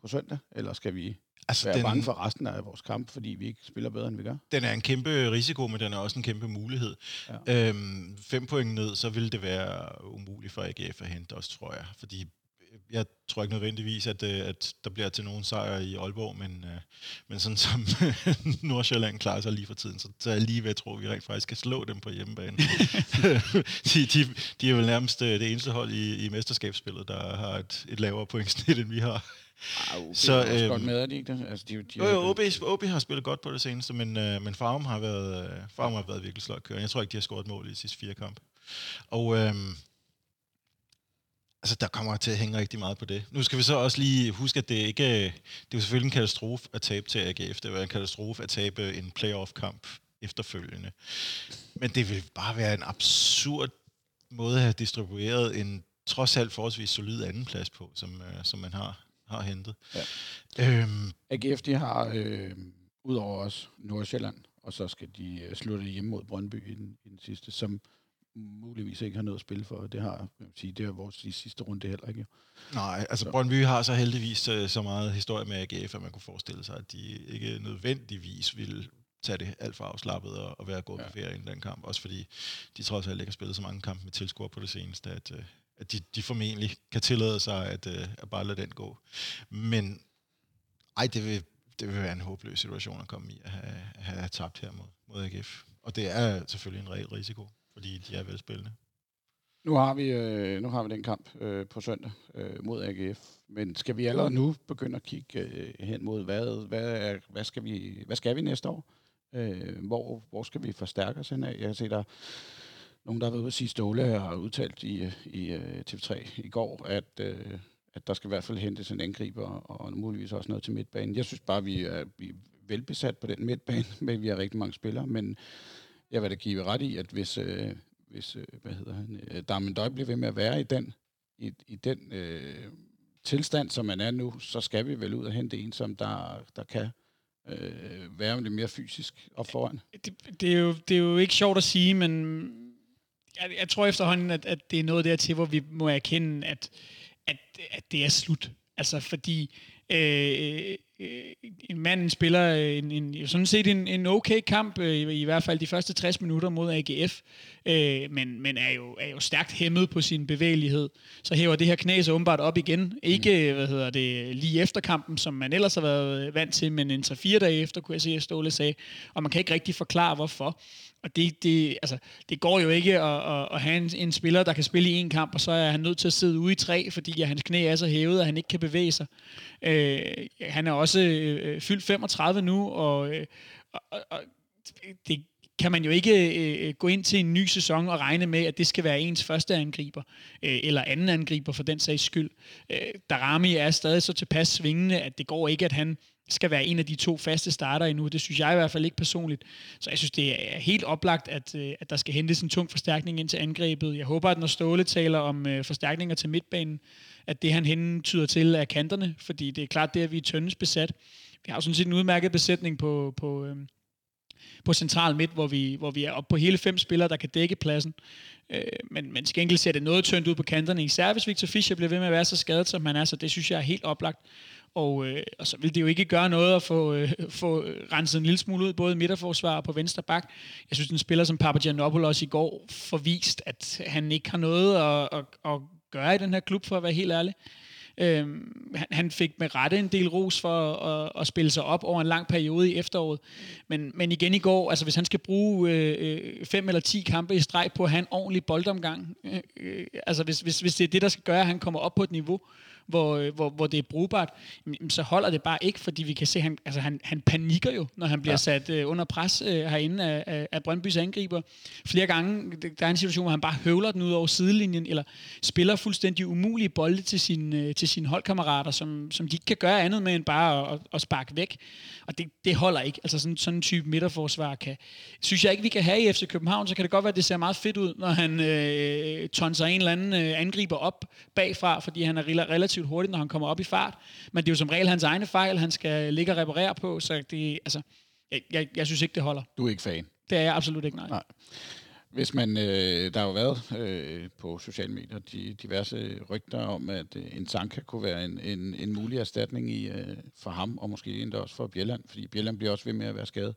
på søndag, eller skal vi Altså, være den, bange for resten af vores kamp, fordi vi ikke spiller bedre, end vi gør? den er en kæmpe risiko, men den er også en kæmpe mulighed. Ja. Øhm, fem point ned, så vil det være umuligt for AGF at hente os, tror jeg. Fordi jeg tror ikke nødvendigvis, at, øh, at der bliver til nogen sejr i Aalborg, men, øh, men sådan som Nordsjælland klarer sig lige for tiden, så, så er jeg lige ved at tro, at vi rent faktisk kan slå dem på hjemmebane. de, de, de er vel nærmest øh, det eneste hold i, i mesterskabsspillet, der har et, et lavere pointsnit, end vi har. Ah, Så, så, er også øhm, godt med, er de ikke det? Altså, de, de, Jo, jo, OB, OB har spillet godt på det seneste, men, øh, men Farum har været, øh, Farum har været virkelig sløjt kørende. Jeg tror ikke, de har scoret et mål i de sidste fire kampe. Og øh, altså, der kommer til at hænge rigtig meget på det. Nu skal vi så også lige huske, at det ikke det er jo selvfølgelig en katastrofe at tabe til AGF. Det var en katastrofe at tabe en playoff-kamp efterfølgende. Men det vil bare være en absurd måde at have distribueret en trods alt forholdsvis solid andenplads på, som, øh, som man har, har hentet. Ja. Øhm, AGF, de har øh, udover os Nordsjælland, og så skal de øh, slutte hjemme mod Brøndby i den, i den sidste, som muligvis ikke har noget at spille for. Det har, jeg sige, det er vores sidste runde heller ikke. Nej, altså Brøndby har så heldigvis øh, så meget historie med AGF, at man kunne forestille sig, at de ikke nødvendigvis ville tage det alt for afslappet og, og være gået ja. på ferie inden den kamp. Også fordi de trods alt ikke har spillet så mange kampe med tilskuere på det seneste, at, øh, at de, de formentlig kan tillade sig at, øh, at bare lade den gå. Men ej, det vil, det vil være en håbløs situation at komme i at have, at have tabt her mod, mod AGF. Og det er selvfølgelig en reel risiko, fordi de er velspillende. Nu har vi, øh, nu har vi den kamp øh, på søndag øh, mod AGF, men skal vi allerede nu begynde at kigge øh, hen mod, hvad, hvad, er, hvad, skal vi, hvad skal vi næste år? Øh, hvor, hvor skal vi forstærke os hen af? Jeg kan se, der nogen, der har været ude at sige, Ståle har udtalt i, øh, i øh, TV3 i går, at, øh, at der skal i hvert fald hentes en angriber, og muligvis også noget til midtbanen. Jeg synes bare, vi er, vi er velbesat på den midtbane, men vi har rigtig mange spillere, men jeg vil da give ret i, at hvis, hvis hvad hedder han, uh, Darmen Døj bliver ved med at være i den, i, i den øh, tilstand, som man er nu, så skal vi vel ud og hente en, som der, der kan øh, være lidt mere fysisk op foran. Det, det, er jo, det er jo ikke sjovt at sige, men jeg, jeg tror efterhånden, at, at det er noget dertil, hvor vi må erkende, at, at, at det er slut. Altså fordi øh, øh, en mand spiller en, en, sådan set en, en okay kamp, øh, i, i hvert fald de første 60 minutter mod AGF, øh, men, men er, jo, er jo stærkt hæmmet på sin bevægelighed. Så hæver det her knæ så åbenbart op igen. Ikke hvad hedder det, lige efter kampen, som man ellers har været vant til, men en 3-4 dage efter, kunne jeg se, at Ståle sagde. Og man kan ikke rigtig forklare, hvorfor. Og det, det, altså, det går jo ikke at, at, at have en, en spiller, der kan spille i en kamp, og så er han nødt til at sidde ude i tre, fordi at hans knæ er så hævet, at han ikke kan bevæge sig. Øh, han er også øh, øh fyldt 35 nu, og, øh, og, og det kan man jo ikke øh, gå ind til en ny sæson og regne med, at det skal være ens første angriber, øh, eller anden angriber for den sags skyld. Øh, Darami er stadig så tilpas svingende, at det går ikke, at han skal være en af de to faste starter endnu. Det synes jeg i hvert fald ikke personligt. Så jeg synes, det er helt oplagt, at, øh, at der skal hentes en tung forstærkning ind til angrebet. Jeg håber, at når Ståle taler om øh, forstærkninger til midtbanen, at det han hentyder til er kanterne, fordi det er klart, det er vi er tyndes besat. Vi har jo sådan set en udmærket besætning på, på, øh, på central midt, hvor vi, hvor vi er oppe på hele fem spillere, der kan dække pladsen. Øh, men, men til gengæld ser det noget tyndt ud på kanterne, især hvis Victor Fischer bliver ved med at være så skadet, som han er, så det synes jeg er helt oplagt. Og, øh, og så vil det jo ikke gøre noget at få, øh, få renset en lille smule ud, både i midterforsvar og på venstre bak. Jeg synes, en spiller som Papagiannopoulos i går forvist, at han ikke har noget at, at, at gøre i den her klub, for at være helt ærlig. Øh, han, han fik med rette en del ros for at, at spille sig op over en lang periode i efteråret. Men, men igen i går, altså hvis han skal bruge øh, øh, fem eller ti kampe i streg på at have en ordentlig boldomgang, øh, øh, altså hvis, hvis, hvis det er det, der skal gøre, at han kommer op på et niveau, hvor, hvor, hvor det er brugbart, så holder det bare ikke, fordi vi kan se, at han, altså han, han panikker jo, når han bliver ja. sat øh, under pres øh, herinde af, af, af Brøndbys angriber. Flere gange, der er en situation, hvor han bare høvler den ud over sidelinjen, eller spiller fuldstændig umulige bolde til, sin, øh, til sine holdkammerater, som, som de ikke kan gøre andet med end bare at, at sparke væk. Og det, det holder ikke. Altså sådan, sådan en type midterforsvar kan, synes jeg ikke, vi kan have i FC København, så kan det godt være, at det ser meget fedt ud, når han øh, tonser en eller anden øh, angriber op bagfra, fordi han er relativt relativt hurtigt, når han kommer op i fart. Men det er jo som regel hans egne fejl, han skal ligge og reparere på, så det, altså, jeg, jeg, jeg synes ikke, det holder. Du er ikke fan? Det er jeg absolut ikke, nej. nej. Hvis man, øh, der har jo været øh, på sociale medier de, diverse rygter om, at øh, en Sanka kunne være en, en, en mulig erstatning i, øh, for ham, og måske endda også for Bjelland, fordi Bjelland bliver også ved med at være skadet.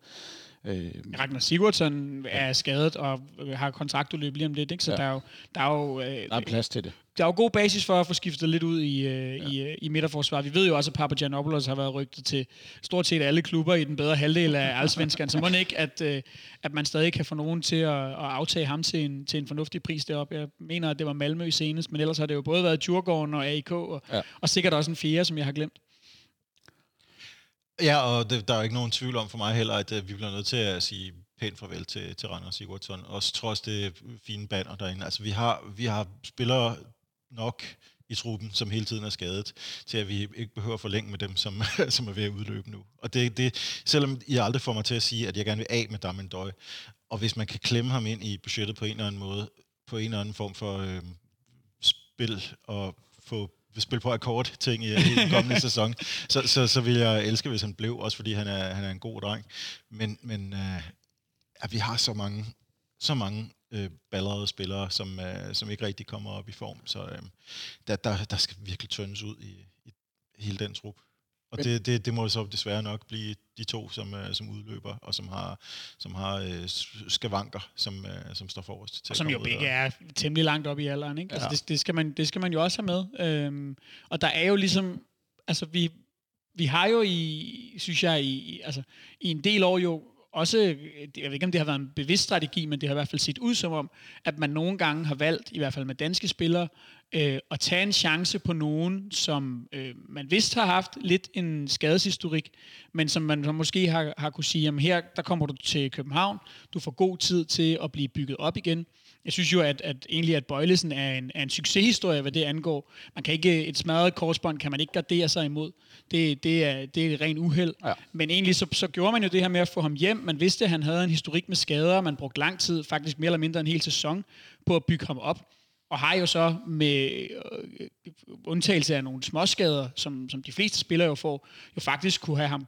Øh, Ragnar Sigurdsson er skadet og har kontraktudløb lige om lidt, ikke? så ja. der er jo... Der er, jo, øh, der er plads til det. Der er jo god basis for at få skiftet lidt ud i, øh, ja. i, øh, i midterforsvar. Vi ved jo også, at Papa Giannopoulos har været rygtet til stort set alle klubber i den bedre halvdel af Allsvenskan, så må ikke, at, øh, at man stadig kan få nogen til at, at aftage ham til en, til en fornuftig pris deroppe. Jeg mener, at det var Malmø senest, men ellers har det jo både været Djurgården og AIK, og, ja. og sikkert også en fjerde, som jeg har glemt. Ja, og det, der er jo ikke nogen tvivl om for mig heller, at at vi bliver nødt til at sige pænt farvel til, til Randers Sigurdsson. Også trods det fine banner derinde. Altså, vi har, vi har spillere nok i truppen, som hele tiden er skadet, til at vi ikke behøver at forlænge med dem, som, som er ved at udløbe nu. Og det, det, selvom I aldrig får mig til at sige, at jeg gerne vil af med Damendøj, og hvis man kan klemme ham ind i budgettet på en eller anden måde, på en eller anden form for øh, spil, og få spil på akkord ting i, i den kommende sæson, så, så, så vil jeg elske, hvis han blev, også fordi han er, han er en god dreng. Men, men øh, at vi har så mange, så mange øh, ballerede spillere, som, øh, som ikke rigtig kommer op i form. Så øh, der, der, der skal virkelig tøndes ud i, i hele den trup. Og det, det, det må så desværre nok blive de to, som, øh, som udløber, og som har, som har øh, skavanker, som, øh, som står forrest til Og som jo begge er temmelig langt op i alderen. Ikke? Altså, Ja. det, det, skal man, det skal man jo også have med. Øhm, og der er jo ligesom... Altså, vi, vi har jo i, synes jeg, i, altså, i en del år jo også, jeg ved ikke om det har været en bevidst strategi, men det har i hvert fald set ud som om, at man nogle gange har valgt, i hvert fald med danske spillere, øh, at tage en chance på nogen, som øh, man vidst har haft lidt en skadeshistorik, men som man så måske har, har kunne sige, jamen her, der kommer du til København, du får god tid til at blive bygget op igen. Jeg synes jo, at, at egentlig, at Bøjlesen er en, er en succeshistorie, hvad det angår. Man kan ikke, et smadret korsbånd kan man ikke gardere sig imod. Det, det, er, det er et rent uheld. Ja. Men egentlig så, så gjorde man jo det her med at få ham hjem. Man vidste, at han havde en historik med skader. Man brugte lang tid, faktisk mere eller mindre en hel sæson, på at bygge ham op. Og har jo så med øh, undtagelse af nogle småskader, som, som de fleste spillere jo får, jo faktisk kunne have ham,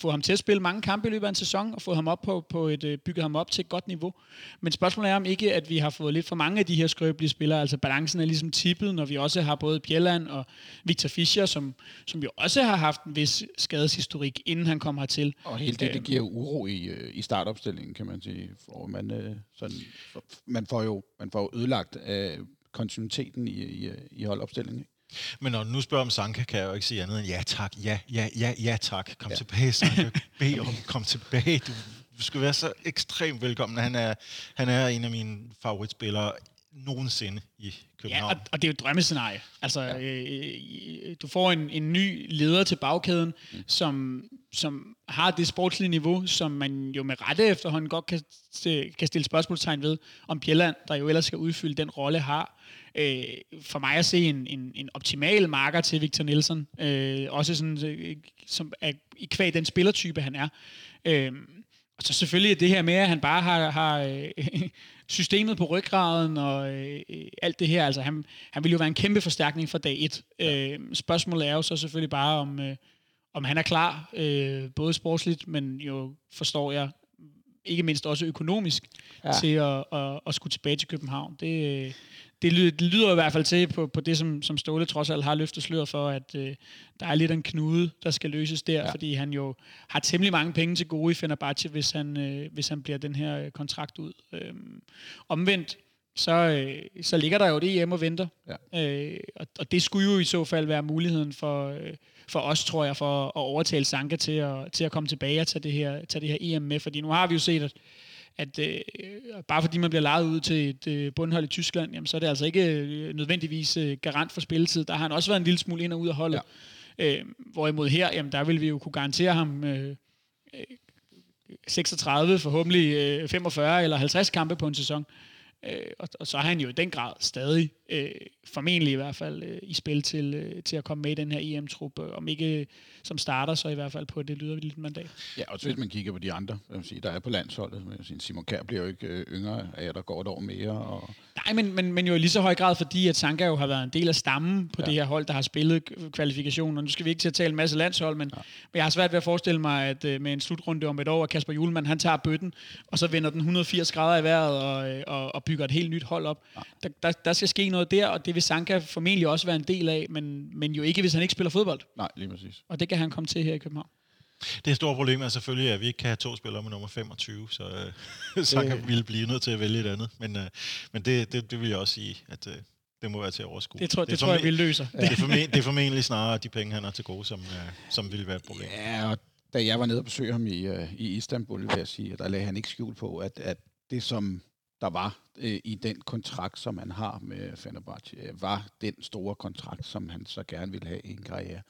få ham til at spille mange kampe i løbet af en sæson, og få ham op på, på et, øh, bygget ham op til et godt niveau. Men spørgsmålet er om ikke, at vi har fået lidt for mange af de her skrøbelige spillere, altså balancen er ligesom tippet, når vi også har både Bjelland og Victor Fischer, som, som jo også har haft en vis skadeshistorik, inden han kom hertil. Og hele det, det giver jo uro i, øh, i startopstillingen, kan man sige. For man, øh, sådan, man, får jo, man får jo ødelagt af kontinuiteten i, i, i holdopstillingen. Ikke? Men når du nu spørger om Sanka, kan jeg jo ikke sige andet end ja tak, ja, ja, ja, ja tak. Kom ja. tilbage, Sanka. Bed om, kom tilbage. Du, du skal være så ekstremt velkommen. Han er, han er en af mine favoritspillere nogensinde i Ja, København. og, og det er jo et drømmescenarie. Altså, ja. øh, du får en, en ny leder til bagkæden, mm. som, som har det sportslige niveau, som man jo med rette efterhånden godt kan, kan stille spørgsmålstegn ved, om Bjelland, der jo ellers skal udfylde den rolle, har. Øh, for mig at se en, en, en optimal marker til Victor Nielsen, øh, også sådan, øh, som er i kvæg den spillertype, han er. Øh, og så selvfølgelig det her med, at han bare har, har øh, systemet på ryggraden og øh, øh, alt det her. Altså, han, han vil jo være en kæmpe forstærkning fra dag et. Ja. Øh, spørgsmålet er jo så selvfølgelig bare, om, øh, om han er klar, øh, både sportsligt, men jo forstår jeg ikke mindst også økonomisk, ja. Ja. til at, at, at skulle tilbage til København. Det, øh, det, lyder, det lyder i hvert fald til på, på det, som, som Ståle trods alt har løftet sløret for, at øh, der er lidt en knude, der skal løses der, ja. fordi han jo har temmelig mange penge til gode i Fenerbahce, hvis han, øh, hvis han bliver den her øh, kontrakt ud. Øhm, omvendt, så, øh, så ligger der jo det EM og venter. Ja. Øh, og, og det skulle jo i så fald være muligheden for, øh, for os, tror jeg, for at overtale Sanka til at, til at komme tilbage og tage det, her, tage det her EM med. Fordi nu har vi jo set, at, at øh, bare fordi man bliver lejet ud til et øh, bundhold i Tyskland, jamen, så er det altså ikke øh, nødvendigvis øh, garant for spilletid. Der har han også været en lille smule ind og ud af holdet. Ja. Øh, hvorimod her, jamen, der vil vi jo kunne garantere ham øh, øh, 36, forhåbentlig øh, 45 eller 50 kampe på en sæson. Øh, og, og så er han jo i den grad stadig, øh, formentlig i hvert fald, øh, i spil til, øh, til at komme med i den her EM-trup. Øh, Om ikke som starter, så i hvert fald på det lyder lidt mandat. Ja, og hvis man kigger på de andre, hvad man sige, der er på landsholdet, vil jeg sige, Simon Kjær bliver jo ikke øh, yngre af, at der går et år mere. Og, Nej, men, men, men jo i lige så høj grad, fordi at Sanka jo har været en del af stammen på ja. Det her hold, der har spillet kvalifikationen. Og nu skal vi ikke til at tale en masse landshold, men, ja. men jeg har svært ved at forestille mig, at øh, med en slutrunde om et år, at Kasper Julemand, han tager bøtten, og så vender den 180 grader i vejret og, øh, og, og bygger et helt nyt hold op. Ja. Der, der, der skal ske noget der, og det vil Sanka formentlig også være en del af, men, men jo ikke, hvis han ikke spiller fodbold. nej, lige præcis. Og det kan han komme til her i København. Det store problem er selvfølgelig, at vi ikke kan have to spillere med nummer 25, så øh, Sanka ville blive nødt til at vælge et andet. Men, øh, men det, det, det vil jeg også sige, at øh, det må være til at overskue. Det tror, det, det tror jeg, vi løser. Det er, formentlig, det er formentlig snarere de penge, han har til gode, som, øh, som ville være et problem. Ja, og da jeg var nede og besøge ham i, øh, i Istanbul, vil jeg sige, at der lagde han ikke skjul på, at, at det som der var øh, i den kontrakt, som han har med Fenerbahce, øh, var den store kontrakt, som han så gerne ville have i en karriere.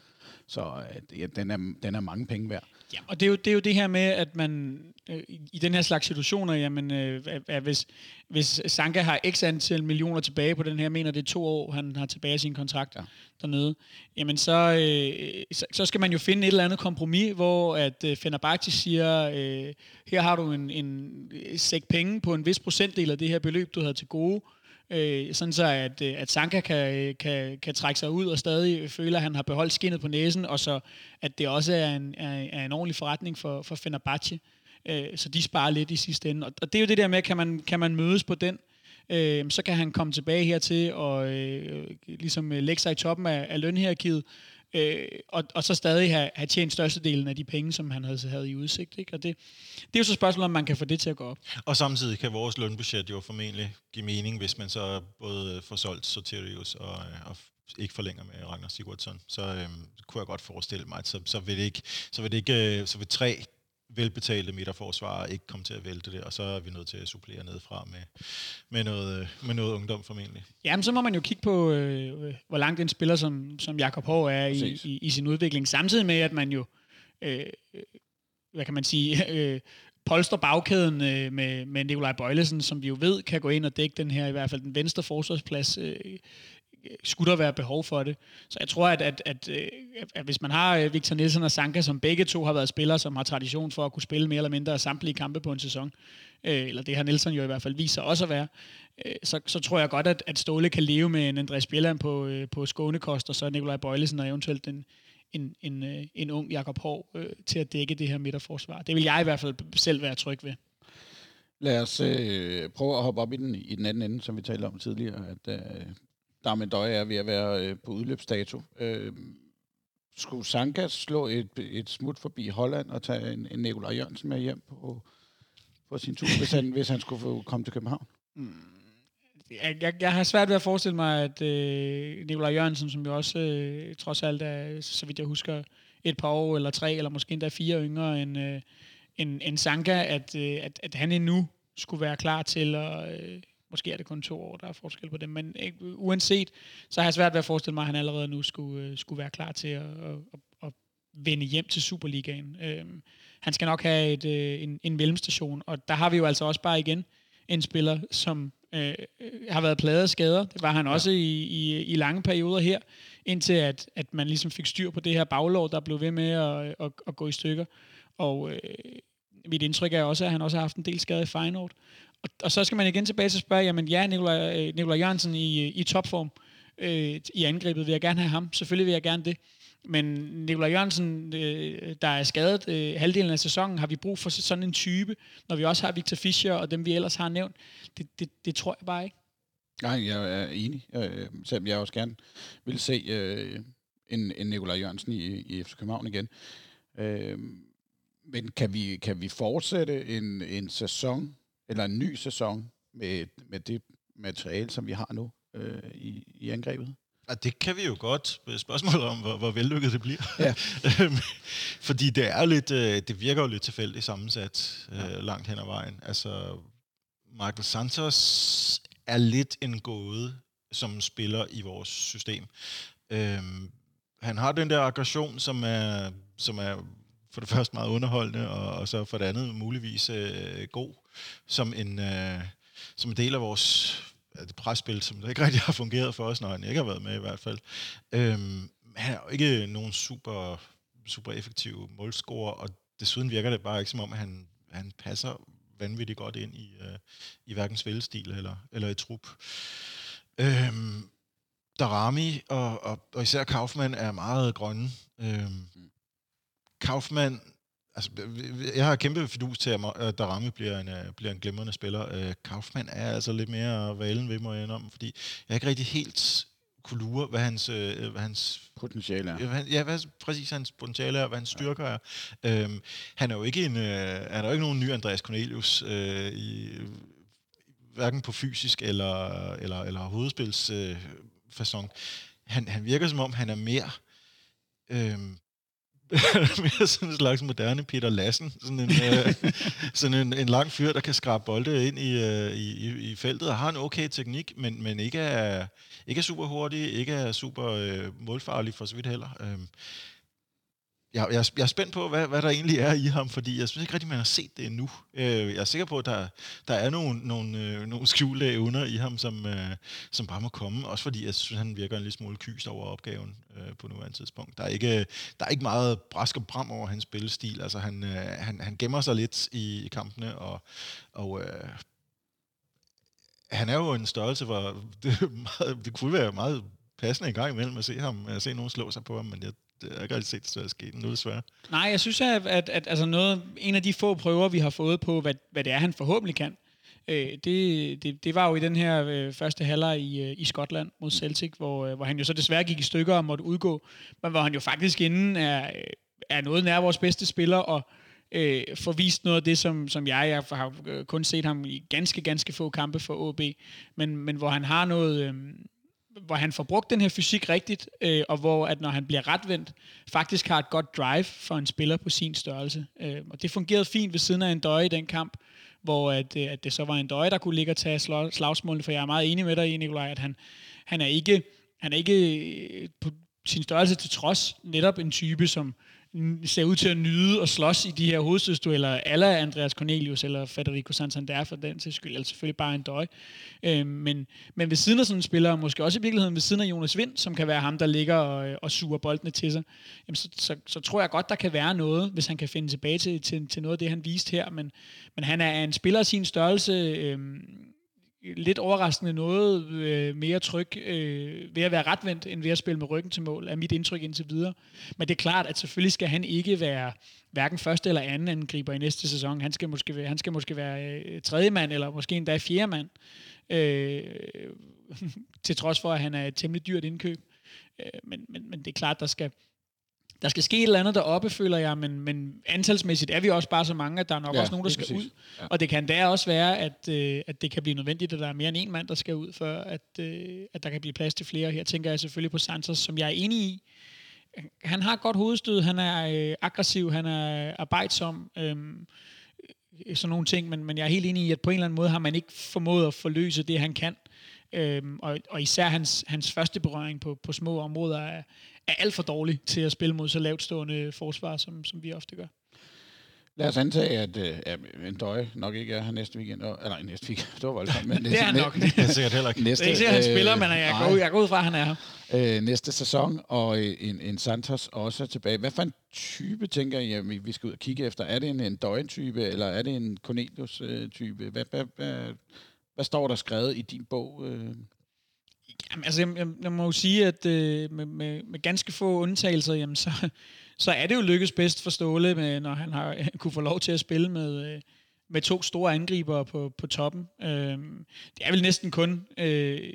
Så øh, ja, den, er, den er mange penge værd. Ja, og det er, jo, det er jo det her med, at man øh, i den her slags situationer, jamen, øh, at, at hvis, hvis Sanka har x antal millioner tilbage på den her, mener det er to år, han har tilbage i sin kontrakt ja. dernede, jamen så, øh, så, så skal man jo finde et eller andet kompromis, hvor at øh, Fenerbahce siger, øh, her har du en, en sæk penge på en vis procentdel af det her beløb, du havde til gode, øh, Øh, sådan så at, øh, at Sanka kan, øh, kan, kan trække sig ud og stadig føle, at han har beholdt skinnet på næsen, og så at det også er en, er, er en ordentlig forretning for, for Fenerbahce. Øh, så de sparer lidt i sidste ende. Og, og det er jo det der med, kan man, kan man mødes på den, øh, så kan han komme tilbage hertil og øh, ligesom lægge sig i toppen af, af lønhierarkiet, øh, og, og så stadig have, have tjent størstedelen af de penge, som han havde, havde i udsigt. Ikke? Og det, det er jo så spørgsmålet, om man kan få det til at gå op. Og samtidig kan vores lønbudget jo formentlig give mening, hvis man så både får solgt Soterius og, øh, og ikke forlænger med Ragnar Sigurdsson, så øh, kunne jeg godt forestille mig, at så, så vil det ikke, så vil det ikke, øh, så vil tre velbetalte midterforsvar ikke komme til at vælte det, og så er vi nødt til at supplere nedefra med, med, noget, med noget ungdom formentlig. Jamen, så må man jo kigge på, øh, hvor langt en spiller som, som Jakob Hård er i, i, i sin udvikling, samtidig med, at man jo, øh, hvad kan man sige, øh, polster bagkæden øh, med, med Nikolaj Bøjlesen, som vi jo ved kan gå ind og dække den her, i hvert fald den venstre forsvarsplads, øh, skulle der være behov for det. Så jeg tror, at, at, at, øh, at, hvis man har øh, Victor Nielsen og Sanka, som begge to har været spillere, som har tradition for at kunne spille mere eller mindre samtlige kampe på en sæson, øh, eller det har Nielsen jo i hvert fald vist sig også at være, så, så tror jeg godt, at, at Ståle kan leve med en Andreas Bjelland på, på Skånekost, og så Nikolaj Bøjlesen og eventuelt en, en, en, en ung Jakob Hård øh, til at dække det her midterforsvar. Det vil jeg i hvert fald selv være tryg ved. Lad os øh, prøve at hoppe op i den, i den anden ende, som vi talte om tidligere, at øh, Darmen Døje er ved at være øh, på udløbsdato. Øh, skulle Sanka slå et, et smut forbi Holland og tage en, en Nikolaj Jørgensen med hjem på, på sin tur, hvis han, hvis han skulle få komme til København? Mm. Jeg, jeg, jeg har svært ved at forestille mig, at øh, Nikolaj Jørgensen, som jo også øh, trods alt er, så vidt jeg husker, et par år eller tre, eller måske endda fire yngre end, øh, end, end Sanka, at, øh, at, at han endnu skulle være klar til at, øh, Måske er det kun to år, der er forskel på det, men ikke, uanset, så har jeg svært ved at forestille mig, at han allerede nu skulle, øh, skulle være klar til at, at, at, at vende hjem til Superligaen. Øhm, han skal nok have et, øh, en, en mellemstation, og der har vi jo altså også bare igen en spiller, som øh, har været pladet af skader. Det var han ja. også i, i, i lange perioder her, indtil at, at man ligesom fik styr på det her baglov, der blev ved med at, at, at gå i stykker. Og øh, mit indtryk er også, at han også har haft en del skade i Feyenoord. Og, og så skal man igen tilbage til at spørge, jamen ja, Nikolaj, øh, Nikolaj Jørgensen i, i topform øh, i angrebet, vil jeg gerne have ham. Selvfølgelig vil jeg gerne det. Men Nikolaj Jørgensen, øh, der er skadet øh, halvdelen af sæsonen, har vi brug for sådan en type, når vi også har Victor Fischer og dem, vi ellers har nævnt. Det, det, det tror jeg bare ikke. Nej, jeg er enig. Øh, selvom jeg også gerne vil se øh, en, en Nikolaj Jørgensen i, i FC København igen. Øh, men kan vi, kan vi fortsætte en, en sæson eller en ny sæson med, med det materiale, som vi har nu øh, i, i angrebet? Ja, det kan vi jo godt. Spørgsmålet om, hvor, hvor vellykket det bliver. Ja. Øhm, fordi det er lidt, øh, det virker jo lidt tilfældigt sammensat ja. øh, langt hen ad vejen. Altså, Michael Santos er lidt en gåde som spiller i vores system. Øhm, han har den der aggression, som er, som er for det første meget underholdende, og, og så for det andet muligvis øh, god som en, øh, som en del af vores det presspil, som det ikke rigtig har fungeret for os, når han ikke har været med i hvert fald. Øhm, han er jo ikke nogen super, super effektiv målscorer, og desuden virker det bare ikke som om, at han, han passer vanvittigt godt ind i, øh, i hverken spillestil eller, eller i trup. Øhm, Darami og, og, og især Kaufmann er meget grønne. Øhm, mm. Kaufmann Altså, jeg har kæmpe fidus til, at Darami bliver en, øh, bliver en glimrende spiller. Uh, Kaufmann er altså lidt mere valen ved mig om, fordi jeg ikke rigtig helt kunne lure, hvad hans, uh, hvad hans potentiale er. Hvad, ja, hvad præcis hans potentiale er, hvad hans styrker er. Uh, han er jo ikke en, uh, han er jo ikke nogen ny Andreas Cornelius uh, i, hverken på fysisk eller, eller, eller hovedspils uh, Han, han virker som om, han er mere... Uh, mere sådan en slags moderne Peter Lassen. Sådan en, øh, sådan en, en lang fyr, der kan skrabe bolde ind i, øh, i, i feltet, og har en okay teknik, men, men ikke, er, ikke er super hurtig, ikke er super øh, målfarlig for så vidt heller. Øh, jeg, jeg, jeg er spændt på, hvad, hvad der egentlig er i ham, fordi jeg synes ikke rigtig, man har set det endnu. Øh, jeg er sikker på, at der, der er nogle, nogle, øh, nogle skjulte evner i ham, som, øh, som bare må komme. Også fordi jeg synes, han virker en lille smule kyst over opgaven øh, på nuværende tidspunkt. Der er, ikke, der er ikke meget brask og bram over hans spillestil. Altså, han, øh, han, han gemmer sig lidt i kampene, og, og øh, han er jo en størrelse, hvor det, meget, det kunne være meget passende en gang imellem at se ham, at se nogen slå sig på ham, men jeg det har ikke rigtig set det ske nu desværre. Nej, jeg synes, at, at, at altså noget, en af de få prøver, vi har fået på, hvad, hvad det er, han forhåbentlig kan, øh, det, det, det var jo i den her øh, første halvleg i, øh, i Skotland mod Celtic, hvor, øh, hvor han jo så desværre gik i stykker og måtte udgå, men hvor han jo faktisk inden er, øh, er noget nær vores bedste spiller, og øh, får vist noget af det, som, som jeg, jeg har øh, kun set ham i ganske, ganske få kampe for OB, men, men hvor han har noget... Øh, hvor han får brugt den her fysik rigtigt, øh, og hvor at når han bliver retvendt, faktisk har et godt drive for en spiller på sin størrelse. Øh, og det fungerede fint ved siden af en døje i den kamp, hvor at, øh, at det så var en døje, der kunne ligge og tage slagsmålene, for jeg er meget enig med dig i, Nikolaj, at han, han er ikke, han er ikke øh, på sin størrelse til trods netop en type, som, ser ud til at nyde og slås i de her hovedstødsdueller, eller Andreas Cornelius eller Federico Santander for den til skyld, eller selvfølgelig bare en døj. Øh, men, men ved siden af sådan en spiller, måske også i virkeligheden ved siden af Jonas Vind, som kan være ham, der ligger og, og suger boldene til sig, jamen så, så, så, tror jeg godt, der kan være noget, hvis han kan finde tilbage til, til, til noget af det, han viste her. Men, men han er en spiller af sin størrelse, øh, lidt overraskende noget øh, mere tryg øh, ved at være retvendt, end ved at spille med ryggen til mål, er mit indtryk indtil videre. Men det er klart, at selvfølgelig skal han ikke være hverken første eller anden angriber i næste sæson. Han skal måske være, han skal måske være øh, tredje mand, eller måske endda fjerde mand, øh, til trods for, at han er et temmelig dyrt indkøb. Øh, men, men, men det er klart, der skal, der skal ske et eller andet deroppe, føler jeg, men, men antalsmæssigt er vi også bare så mange, at der er nok ja, også nogen, der skal præcis. ud. Ja. Og det kan da også være, at, øh, at det kan blive nødvendigt, at der er mere end en mand, der skal ud, for at, øh, at der kan blive plads til flere. Her tænker jeg selvfølgelig på Santos, som jeg er enig i. Han har godt hovedstød, han er øh, aggressiv, han er arbejdsom, øh, sådan nogle ting, men, men jeg er helt enig i, at på en eller anden måde har man ikke formået at forløse det, han kan. Øhm, og, og især hans, hans første berøring på, på små områder er, er alt for dårlig til at spille mod så lavt stående forsvar, som, som vi ofte gør. Lad os antage, at uh, en døje nok ikke er her næste weekend. Oh, eller næste weekend, det var voldsomt. Men næste, det er han nok. det er sikkert heller ikke. Næste, det er ikke sikkert, han spiller, men jeg går, jeg går ud fra, at han er her. Uh, næste sæson, og en, en Santos også tilbage. Hvad for en type, tænker jeg, vi skal ud og kigge efter? Er det en, en døje-type, eller er det en Cornelius-type? Hvad, hvad, hvad, hvad står der skrevet i din bog? Øh? Jamen, altså, jeg, jeg, jeg må jo sige, at øh, med, med, med ganske få undtagelser, jamen, så, så er det jo lykkes bedst for Ståle, med, når han har øh, kunne få lov til at spille med, øh, med to store angriber på, på toppen. Øh, det er vel næsten kun øh,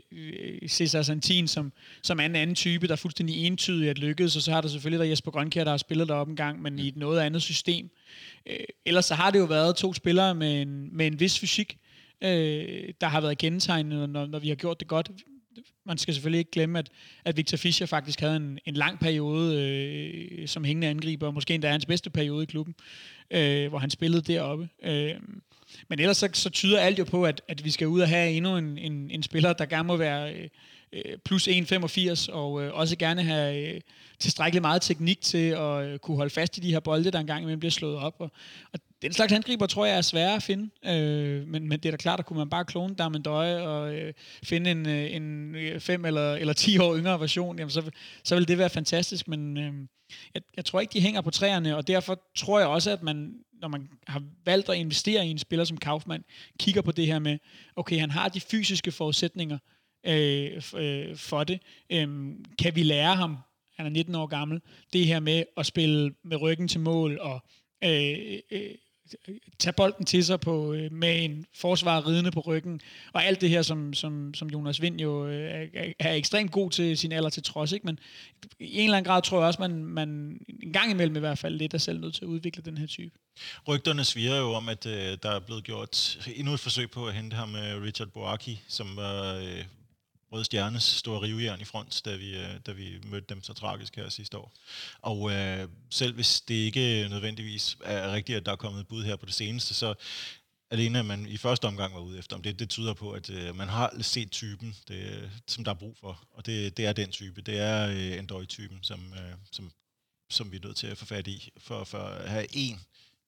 Cesar Santin, som, som er en anden type, der er fuldstændig entydigt at lykkes, og så har der selvfølgelig der Jesper Grønkjær, der har spillet deroppe en gang, men i et noget andet system. Øh, ellers så har det jo været to spillere med en, med en vis fysik, øh, der har været kendetegnet, når, når vi har gjort det godt man skal selvfølgelig ikke glemme, at, at Victor Fischer faktisk havde en, en lang periode øh, som hængende angriber, og måske endda hans bedste periode i klubben, øh, hvor han spillede deroppe. Øh, men ellers så, så tyder alt jo på, at, at vi skal ud og have endnu en, en, en spiller, der gerne må være øh, øh plus 1,85, og øh, også gerne have øh, tilstrækkeligt meget teknik til at øh, kunne holde fast i de her bolde, der engang imellem bliver slået op. Og, og den slags angriber tror jeg er svære at finde, øh, men, men det er da klart, at kunne man bare klone Darmendøje og øh, finde en, øh, en øh, 5 eller, eller 10 år yngre version, jamen så, så vil det være fantastisk, men øh, jeg, jeg tror ikke, de hænger på træerne, og derfor tror jeg også, at man, når man har valgt at investere i en spiller som Kaufmann, kigger på det her med, okay, han har de fysiske forudsætninger øh, øh, for det. Øh, kan vi lære ham, han er 19 år gammel, det her med at spille med ryggen til mål og øh, øh, tage bolden til sig på, øh, med en forsvar ridende på ryggen, og alt det her, som, som, som Jonas Vind jo øh, er, er ekstremt god til sin alder til trods, ikke? men i en eller anden grad tror jeg også, man, man en gang imellem i hvert fald lidt er selv nødt til at udvikle den her type. Rygterne sviger jo om, at øh, der er blevet gjort endnu et forsøg på at hente ham med Richard Boaki, som var øh, Røde Stjernes store rivejern i front, da vi, øh, da vi mødte dem så tragisk her sidste år. Og øh, selv hvis det ikke nødvendigvis er rigtigt, at der er kommet et bud her på det seneste, så alene at man i første omgang var ude efter det, det tyder på, at øh, man har set typen, det, som der er brug for. Og det, det er den type. Det er øh, en typen som, øh, som, som vi er nødt til at få fat i, for, for at have en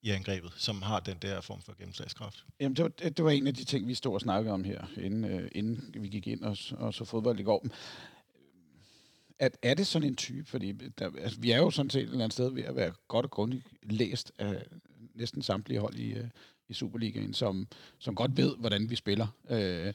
i angrebet, som har den der form for gennemslagskraft. Jamen, det var, det var en af de ting, vi stod og snakkede om her, inden, øh, inden vi gik ind og, og så fodbold i går. At, er det sådan en type? Fordi der, altså, vi er jo sådan set et eller andet sted ved at være godt og grundigt læst af næsten samtlige hold i, øh, i Superligaen, som, som godt ved, hvordan vi spiller. Øh,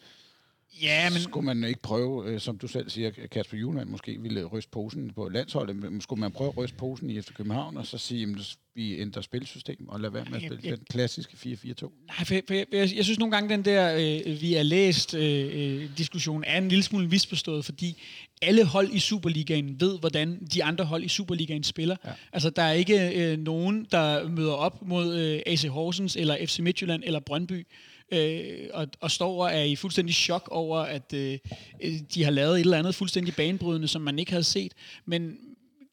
Ja, men... Skulle man ikke prøve, øh, som du selv siger, Kasper Juhlmann måske ville ryste posen på landsholdet, men skulle man prøve at ryste posen i efter København, og så sige, at vi ændrer spilsystem, og lade være med at spille jeg, den klassiske 4-4-2? Nej, for, for jeg, jeg, jeg synes nogle gange, den der, øh, vi er læst øh, øh, diskussion, er en lille smule misforstået, fordi alle hold i Superligaen ved, hvordan de andre hold i Superligaen spiller. Ja. Altså, der er ikke øh, nogen, der møder op mod øh, AC Horsens, eller FC Midtjylland, eller Brøndby, øh, og, og står og er i fuldstændig chok over, at øh, øh, de har lavet et eller andet fuldstændig banebrydende, som man ikke havde set. Men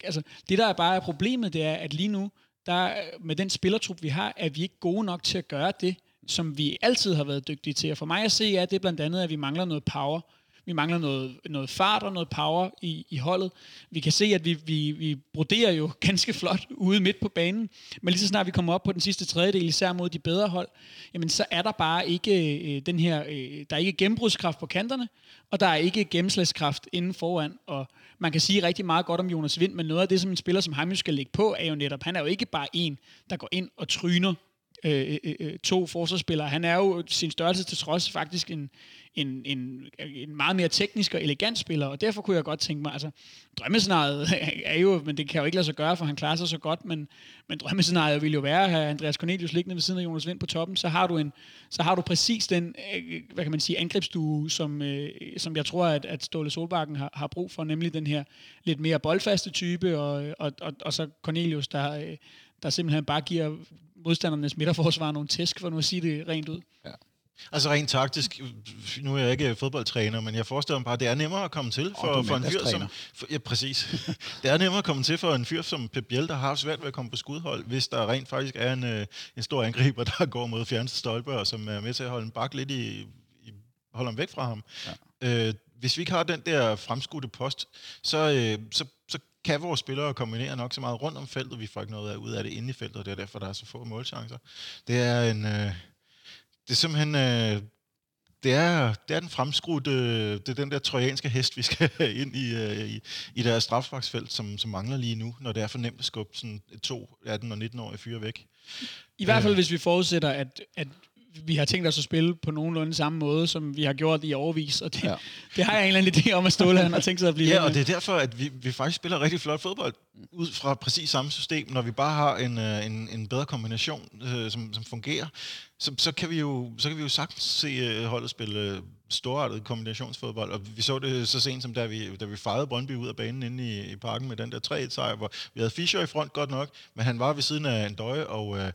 altså, det, der er bare er problemet, det er, at lige nu, der, med den spillertrup, vi har, er vi ikke gode nok til at gøre det, som vi altid har været dygtige til. Og for mig at se, er det blandt andet, at vi mangler noget power. Vi mangler noget, noget fart og noget power i, i holdet. Vi kan se, at vi, vi, vi broderer jo ganske flot ude midt på banen, men lige så snart vi kommer op på den sidste tredjedel, især mod de bedre hold, jamen så er der bare ikke øh, den her, øh, der er ikke gennembrudskraft på kanterne, og der er ikke gennemslagskraft inden foran, og man kan sige rigtig meget godt om Jonas Vind, men noget af det, som en spiller som ham skal lægge på, er jo netop, han er jo ikke bare en, der går ind og tryner Øh øh, øh, øh, to forsvarsspillere. Han er jo sin størrelse til trods faktisk en, en, en, en meget mere teknisk og elegant spiller, og derfor kunne jeg godt tænke mig, altså drømmescenariet er jo, men det kan jo ikke lade sig gøre, for han klarer sig så godt, men, men drømmescenariet vil jo være at have Andreas Cornelius liggende ved siden af Jonas Vind på toppen, så har du, en, så har du præcis den, øh, hvad kan man sige, angrebsdue, som, som jeg tror, at, at Ståle Solbakken har, har brug for, nemlig den her lidt mere boldfaste type, og, og, og, og så Cornelius, der, der simpelthen bare giver modstandernes midterforsvar nogle tæsk, for nu at sige det rent ud. Ja. Altså rent taktisk, nu er jeg ikke fodboldtræner, men jeg forestiller mig bare, at det er nemmere at komme til for, for en fyr som... For, ja, præcis. det er nemmere at komme til for en fyr som Pep Biel, der har svært ved at komme på skudhold, hvis der rent faktisk er en, øh, en stor angriber, der går mod fjerneste stolpe, og som er med til at holde en bak lidt i, i holde ham væk fra ham. Ja. Øh, hvis vi ikke har den der fremskudte post, så, øh, så, så kan vores spillere kombinere nok så meget rundt om feltet, vi får ikke noget ud af det inde i feltet, og det er derfor, der er så få målchancer. Det er en... Øh, det er simpelthen... Øh, det er, det er den fremskudte, det er den der trojanske hest, vi skal ind i, øh, i, i deres strafsparksfelt, som, som mangler lige nu, når det er for nemt at skubbe sådan to 18- og 19-årige fyre væk. I hvert fald, øh. hvis vi forudsætter, at, at vi har tænkt os at spille på nogenlunde samme måde, som vi har gjort i overvis, og det, ja. det har jeg en eller anden idé om, at Ståle han har tænkt sig at blive Ja, og det er derfor, at vi, vi faktisk spiller rigtig flot fodbold, ud fra præcis samme system, når vi bare har en, en, en bedre kombination, øh, som, som fungerer så, så, kan vi jo, så kan vi jo sagtens se uh, holdet spille uh, storartet kombinationsfodbold, og vi så det så sent som da vi, da vi fejrede Brøndby ud af banen inde i, i parken med den der 3-1-sejr, hvor vi havde Fischer i front godt nok, men han var ved siden af en døje, og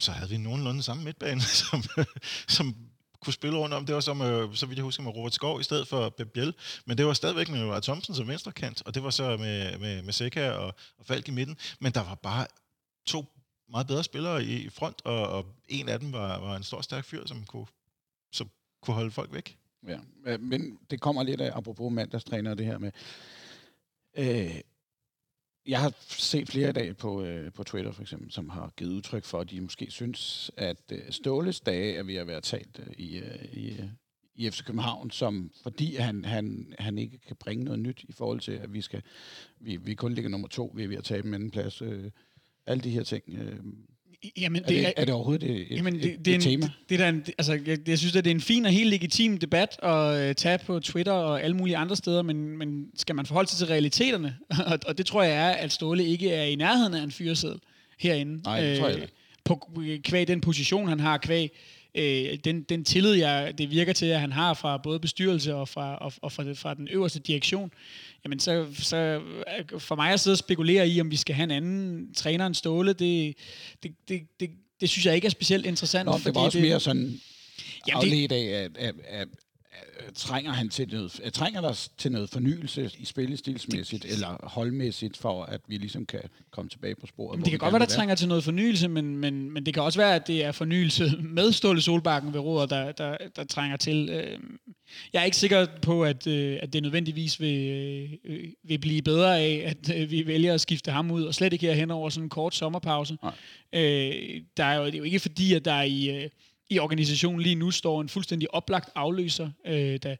så havde vi nogenlunde samme midtbane, som, som kunne spille rundt om. Det var som, øh, så vidt jeg husker, med Robert Skov i stedet for Pep Biel. Men det var stadigvæk med Noah Thompson som venstrekant, og det var så med, med, med Seca og, og Falk i midten. Men der var bare to meget bedre spillere i front, og, og en af dem var, var en stor, stærk fyr, som kunne, som kunne holde folk væk. Ja, men det kommer lidt af, apropos mandagstræner, det her med... Øh, jeg har set flere i dag på, øh, på Twitter for eksempel, som har givet udtryk for, at de måske synes, at øh, Ståles dage er ved at være talt øh, i, øh, i, øh, i FC København, som, fordi han, han, han ikke kan bringe noget nyt i forhold til, at vi skal vi, vi kun ligger nummer to, vi er ved at tabe en anden plads. Øh, alle de her ting. Øh, Jamen, det er, det, er, er det overhovedet et, jamen, det, et, det er et en, tema? Det, det er en, altså, jeg, jeg synes, at det er en fin og helt legitim debat at uh, tage på Twitter og alle mulige andre steder, men, men skal man forholde sig til realiteterne? og, og det tror jeg er, at Ståle ikke er i nærheden af en fyreseddel herinde. Nej, det tror jeg ikke. På, kvæg den position, han har, kvæg øh, den, den tillid, jeg, det virker til, at han har fra både bestyrelse og fra, og, og fra, fra den øverste direktion, jamen så, så for mig at sidde og spekulere i, om vi skal have en anden træner end Ståle, det, det, det, det, det synes jeg ikke er specielt interessant. Nå, det var også det, mere sådan afledt af, at øh, trænger han til noget, øh, trænger der til noget fornyelse i spillestilsmæssigt eller holdmæssigt, for at vi ligesom kan komme tilbage på sporet? Men hvor det kan godt være, der trænger til noget fornyelse, men, men, men det kan også være, at det er fornyelse med Ståle Solbakken ved roret, der, der, der trænger til. Øh, Jeg er ikke sikker på, at, øh, at det nødvendigvis vil, øh, vil blive bedre af, at øh, vi vælger at skifte ham ud, og slet ikke her hen over sådan en kort sommerpause. Nej. Øh, der er jo, det er jo ikke fordi, at der i, øh, i organisationen lige nu står en fuldstændig oplagt afløser. Øh, da,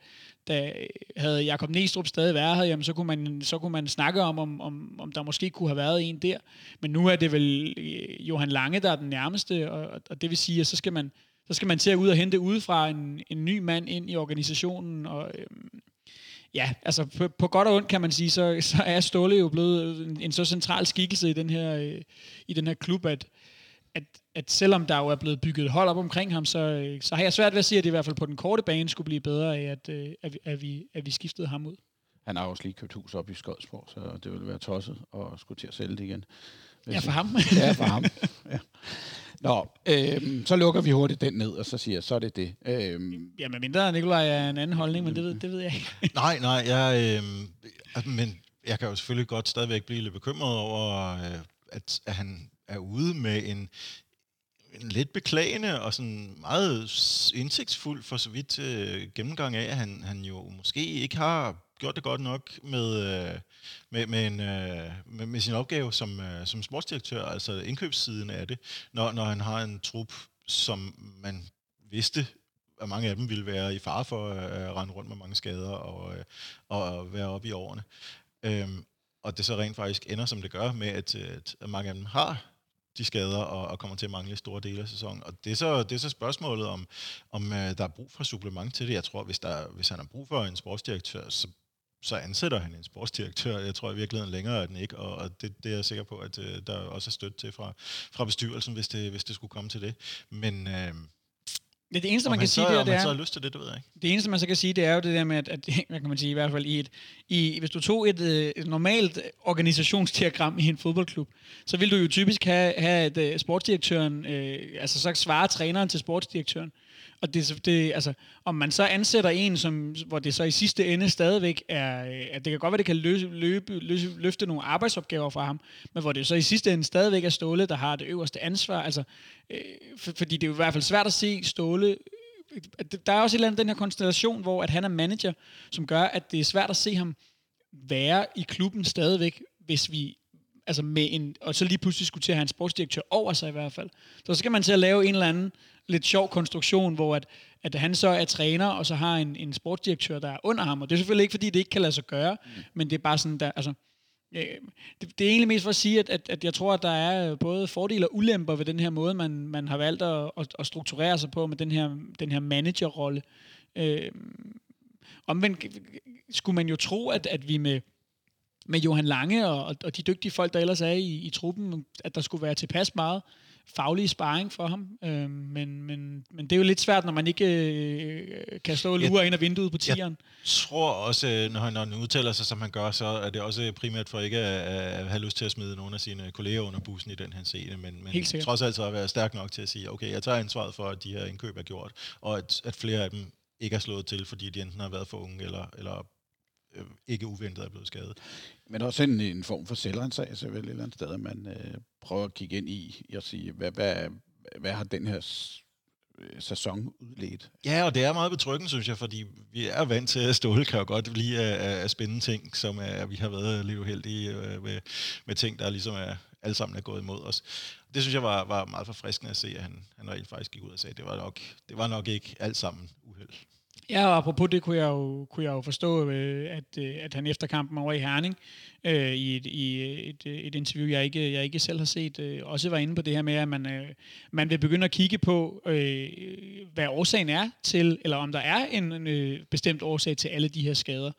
da øh, havde Jakob Næstrup stadig været her, jamen, så, kunne man, så kunne man snakke om, om, om, om der måske kunne have været en der. Men nu er det vel øh, Johan Lange, der er den nærmeste, og, og det vil sige, at så skal man, så skal man til at ud og hente udefra en, en ny mand ind i organisationen, og øh, ja, altså på, på godt og ondt kan man sige, så, så er Ståle jo blevet en, en så central skikkelse i den her, øh, i den her klub, at, at, at selvom der jo er blevet bygget hold op omkring ham, så, øh, så har jeg svært ved at sige, at det i hvert fald på den korte bane skulle blive bedre af, at, øh, at, vi, at, vi, at vi skiftede ham ud. Han har også lige købt hus op i Skodsborg, så det ville være tosset at skulle til at sælge det igen. Ja, for ham. ja, for ham. Ja. Nå, øhm, så lukker vi hurtigt den ned, og så siger jeg, så er det det. Øhm, ja, med mindre Nikolaj er en anden holdning, men det ved, det ved jeg ikke. Nej, nej, jeg, øh, men jeg kan jo selvfølgelig godt stadigvæk blive lidt bekymret over, øh, at, at han er ude med en lidt beklagende og sådan meget indsigtsfuld for så vidt øh, gennemgang af, at han, han jo måske ikke har gjort det godt nok med, øh, med, med, en, øh, med, med sin opgave som, øh, som sportsdirektør, altså indkøbssiden af det, når, når han har en trup, som man vidste, at mange af dem ville være i fare for øh, at rende rundt med mange skader øh, og, og være oppe i årene. Øhm, og det så rent faktisk ender, som det gør, med at, øh, at mange af dem har de skader og, og kommer til at mangle store dele af sæsonen. Og det er så, det er så spørgsmålet, om, om øh, der er brug for supplement til det. Jeg tror, hvis, der, hvis han har brug for en sportsdirektør, så, så ansætter han en sportsdirektør. Jeg tror i virkeligheden længere er den ikke, og, og det, det er jeg sikker på, at øh, der også er støtte til fra, fra bestyrelsen, hvis det, hvis det skulle komme til det. Men øh, det, det eneste, man han kan så, sige, det er, det han så er, har lyst til det, det ved jeg ikke. Det eneste, man så kan sige, det er jo det der med, at, at hvad kan man sige, i hvert fald i et, i, hvis du tog et, øh, et normalt organisationsdiagram i en fodboldklub, så vil du jo typisk have, have at uh, sportsdirektøren, øh, altså så svarer træneren til sportsdirektøren. Og det, det, altså, om man så ansætter en, som, hvor det så i sidste ende stadigvæk er, øh, at det kan godt være, det kan løse, løbe, løse, løfte nogle arbejdsopgaver fra ham, men hvor det så i sidste ende stadigvæk er Ståle, der har det øverste ansvar. Altså, øh, for, fordi det er jo i hvert fald svært at se Ståle øh, der er også et eller andet den her konstellation, hvor at han er manager, som gør, at det er svært at se ham være i klubben stadigvæk, hvis vi altså med en, og så lige pludselig skulle til at have en sportsdirektør over sig i hvert fald. Så skal man til at lave en eller anden lidt sjov konstruktion, hvor at, at han så er træner, og så har en, en sportsdirektør, der er under ham. Og det er selvfølgelig ikke, fordi det ikke kan lade sig gøre, mm. men det er bare sådan, der, altså, øh, det, det er egentlig mest for at sige, at, at, at jeg tror, at der er både fordele og ulemper ved den her måde, man, man har valgt at, at, at strukturere sig på med den her, den her managerrolle. Øh, omvendt skulle man jo tro, at, at vi med, med Johan Lange og, og de dygtige folk, der ellers er i, i truppen, at der skulle være tilpas meget faglig sparring for ham. Øh, men, men, men det er jo lidt svært, når man ikke øh, kan stå og lure ind af vinduet på tieren. Jeg tror også, øh, når han, når han udtaler sig, som han gør, så er det også primært for ikke at, at have lyst til at smide nogle af sine kolleger under bussen i den her scene, men, men trods alt så at være stærk nok til at sige, okay, jeg tager ansvaret for, at de her indkøb er gjort, og at, at flere af dem ikke er slået til, fordi de enten har været for unge, eller, eller øh, ikke uventet er blevet skadet. Men også en, en form for selvrensagelse vel et eller andet sted, at man øh, prøver at kigge ind i og sige, hvad, hvad, hvad har den her øh, sæson udledt? Ja, og det er meget betryggende, synes jeg, fordi vi er vant til, at Ståle kan jo godt lide at, at spænde ting, som er, vi har været lidt uheldige øh, med, med ting, der ligesom er, alle sammen er gået imod os. Det synes jeg var, var meget forfriskende at se, at han, han rent faktisk gik ud og sagde, at det var nok, det var nok ikke alt sammen uheld. Ja, og apropos det kunne jeg jo, kunne jeg jo forstå, øh, at, øh, at han efter kampen over i Herning, øh, i, et, i et, et interview, jeg ikke, jeg ikke selv har set, øh, også var inde på det her med, at man, øh, man vil begynde at kigge på, øh, hvad årsagen er til, eller om der er en, en øh, bestemt årsag til alle de her skader.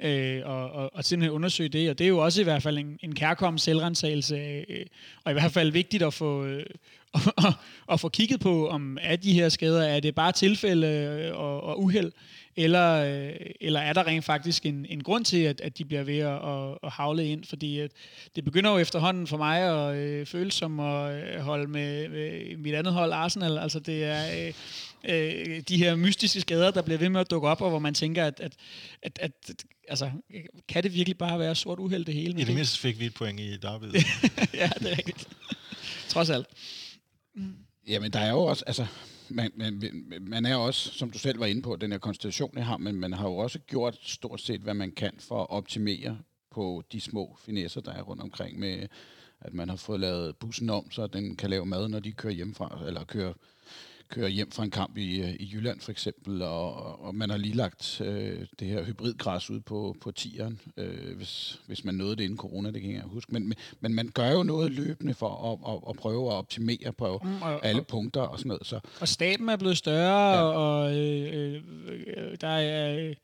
Øh, og, og, og simpelthen undersøge det, og det er jo også i hvert fald en, en kærkommen selvrensagelse, øh, og i hvert fald vigtigt at få, øh, at, at få kigget på, om er de her skader, er det bare tilfælde øh, og, og uheld, eller, øh, eller er der rent faktisk en, en grund til, at, at de bliver ved at, at, at havle ind? Fordi at det begynder jo efterhånden for mig at øh, føles som at øh, holde med, med mit andet hold, Arsenal. Altså det er øh, øh, de her mystiske skader, der bliver ved med at dukke op, og hvor man tænker, at, at, at, at altså, kan det virkelig bare være sort uheld det hele? I det mindste fik vi et point i Derby. ja, det er rigtigt. Trods alt. Mm. Jamen, der er jo også, altså, man, man, man er også, som du selv var inde på, den her konstellation, jeg har, men man har jo også gjort stort set, hvad man kan for at optimere på de små finesser, der er rundt omkring med, at man har fået lavet bussen om, så den kan lave mad, når de kører hjemmefra, eller kører kører hjem fra en kamp i, øh, i Jylland for eksempel, og, og man har lige lagt øh, det her hybridgræs ud på, på tieren, øh, hvis, hvis man nåede det inden corona, det kan jeg huske. Men, men man gør jo noget løbende for at, at, at prøve at optimere på mm, og, alle punkter og sådan noget. Så. Og staben er blevet større, ja. og øh, øh, der er... Øh,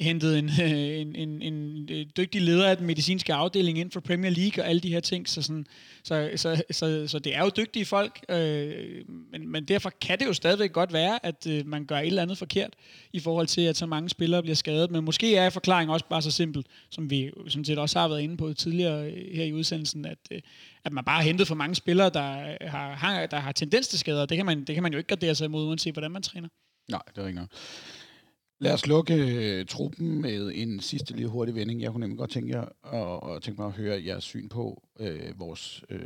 hentet en, en, en, en dygtig leder af den medicinske afdeling ind for Premier League og alle de her ting. Så, sådan, så, så, så, så det er jo dygtige folk, øh, men, men derfor kan det jo stadigvæk godt være, at øh, man gør et eller andet forkert i forhold til, at så mange spillere bliver skadet. Men måske er forklaringen også bare så simpel, som vi som set også har været inde på tidligere øh, her i udsendelsen, at, øh, at man bare har hentet for mange spillere, der har, har, der har tendens til skader. Det kan, man, det kan man jo ikke gardere sig imod, uanset hvordan man træner. Nej, det er ikke noget. Lad os lukke uh, truppen med en sidste lille hurtig vending. Jeg kunne nemlig godt tænke, jer, og, og tænke mig at høre jeres syn på uh, vores uh,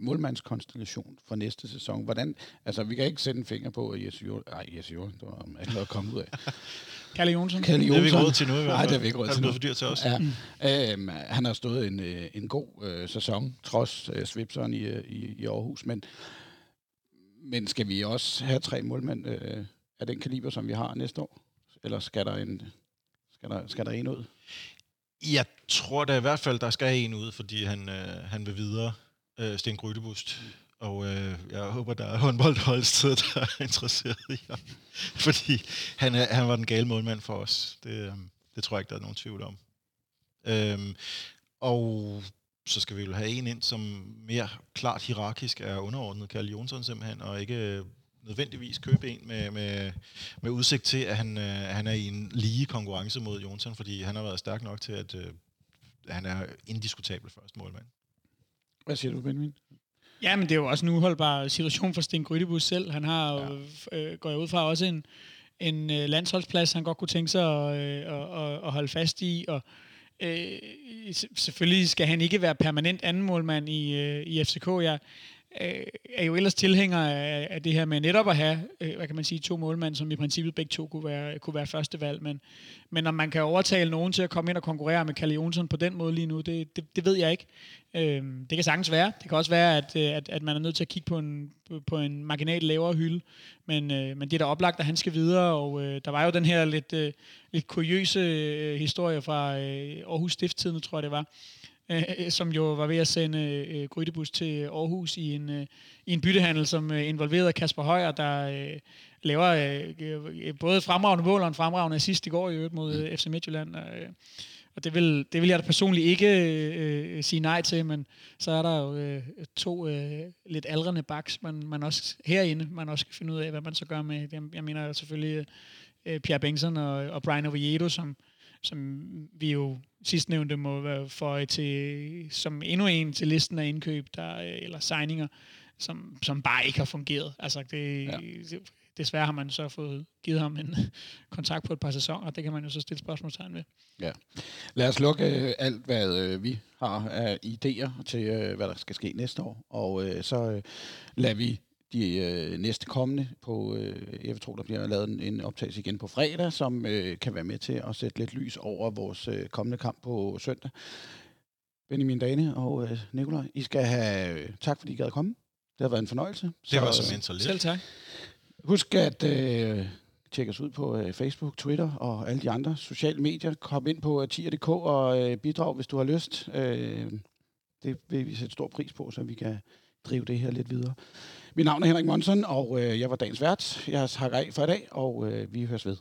målmandskonstellation for næste sæson. Hvordan, altså, vi kan ikke sætte en finger på, at Jesse Jord... Nej, Jesse Jord, det var ikke noget at komme ud af. Kalle Jonsson. Kalle Jonsson. Det er vi ikke råd til nu. Nej, det er vi ikke råd til nu. Det er for dyrt til os. Ja. Mm. Uh, han har stået en, uh, en god uh, sæson, trods uh, svipseren i, uh, i, i Aarhus. Men, men skal vi også have tre målmænd uh, af den kaliber, som vi har næste år? Eller skal der en, skal der, skal der en ud? Jeg tror da i hvert fald, der skal en ud, fordi han, øh, han vil videre, øh, Sten Grydebust. Og øh, jeg håber, der er håndboldholdsted, der er interesseret i ham. Fordi han, er, han var den gale målmand for os. Det, øh, det tror jeg ikke, der er nogen tvivl om. Øhm, og så skal vi jo have en ind, som mere klart hierarkisk er underordnet Karl Jonsson simpelthen, og ikke nødvendigvis købe en med, med, med udsigt til, at han, øh, han er i en lige konkurrence mod Jonsson, fordi han har været stærk nok til, at øh, han er indiskutabel første målmand. Hvad siger du, Benjamin? Ja, men det er jo også en uholdbar situation for Sten Grydebus selv. Han har jo, ja. øh, går jeg ud fra, også en, en øh, landsholdsplads, han godt kunne tænke sig at, øh, at, at, at holde fast i, og øh, selvfølgelig skal han ikke være permanent anden målmand i, øh, i FCK. Jeg, øh, er jo ellers tilhænger af, af det her med netop at have, øh, hvad kan man sige, to målmænd, som i princippet begge to kunne være, kunne være første valg. Men, men om man kan overtale nogen til at komme ind og konkurrere med Kalle Jonsson på den måde lige nu, det, det, det ved jeg ikke. Øh, det kan sagtens være. Det kan også være, at, øh, at, at man er nødt til at kigge på en, på en marginal lavere hylde. Men, øh, men det er da oplagt, at han skal videre, og øh, der var jo den her lidt, øh, lidt kuriøse øh, historie fra øh, Aarhus Stifttiden, tror jeg det var, øh, som jo var ved at sende øh, Grydebus til Aarhus i en, øh, i en byttehandel, som øh, involverede Kasper Højer, der øh, laver øh, både fremragende mål og en fremragende assist i går i øvrigt mod øh, FC Midtjylland. Øh, og det vil, det vil jeg da personligt ikke øh, sige nej til, men så er der jo øh, to øh, lidt aldrende baks, man, man også herinde, man også skal finde ud af, hvad man så gør med. Jeg, jeg mener selvfølgelig øh, Pierre Bengtsson og, og Brian Oviedo, som, som vi jo sidstnævnte må være for til, som endnu en til listen af indkøb, der, eller signinger, som, som bare ikke har fungeret. Altså det, ja. desværre har man så fået givet ham en kontrakt på et par sæsoner, og det kan man jo så stille spørgsmålstegn ved. Ja. Lad os lukke øh, alt, hvad øh, vi har af idéer til, øh, hvad der skal ske næste år, og så lader vi de øh, næste kommende på, øh, jeg tror, der bliver lavet en, en optagelse igen på fredag, som øh, kan være med til at sætte lidt lys over vores øh, kommende kamp på søndag. Benjamin Dane og øh, Nikolaj, I skal have øh, tak, fordi I gad komme. Det har været en fornøjelse. Det var så, så lidt. Selv tak. Husk at øh, tjekke os ud på øh, Facebook, Twitter og alle de andre sociale medier. Kom ind på tier.dk og øh, bidrag, hvis du har lyst. Øh, det vil vi sætte stor pris på, så vi kan drive det her lidt videre. Mit navn er Henrik Monsen, og øh, jeg var dagens vært. Jeg har af for i dag, og øh, vi høres ved.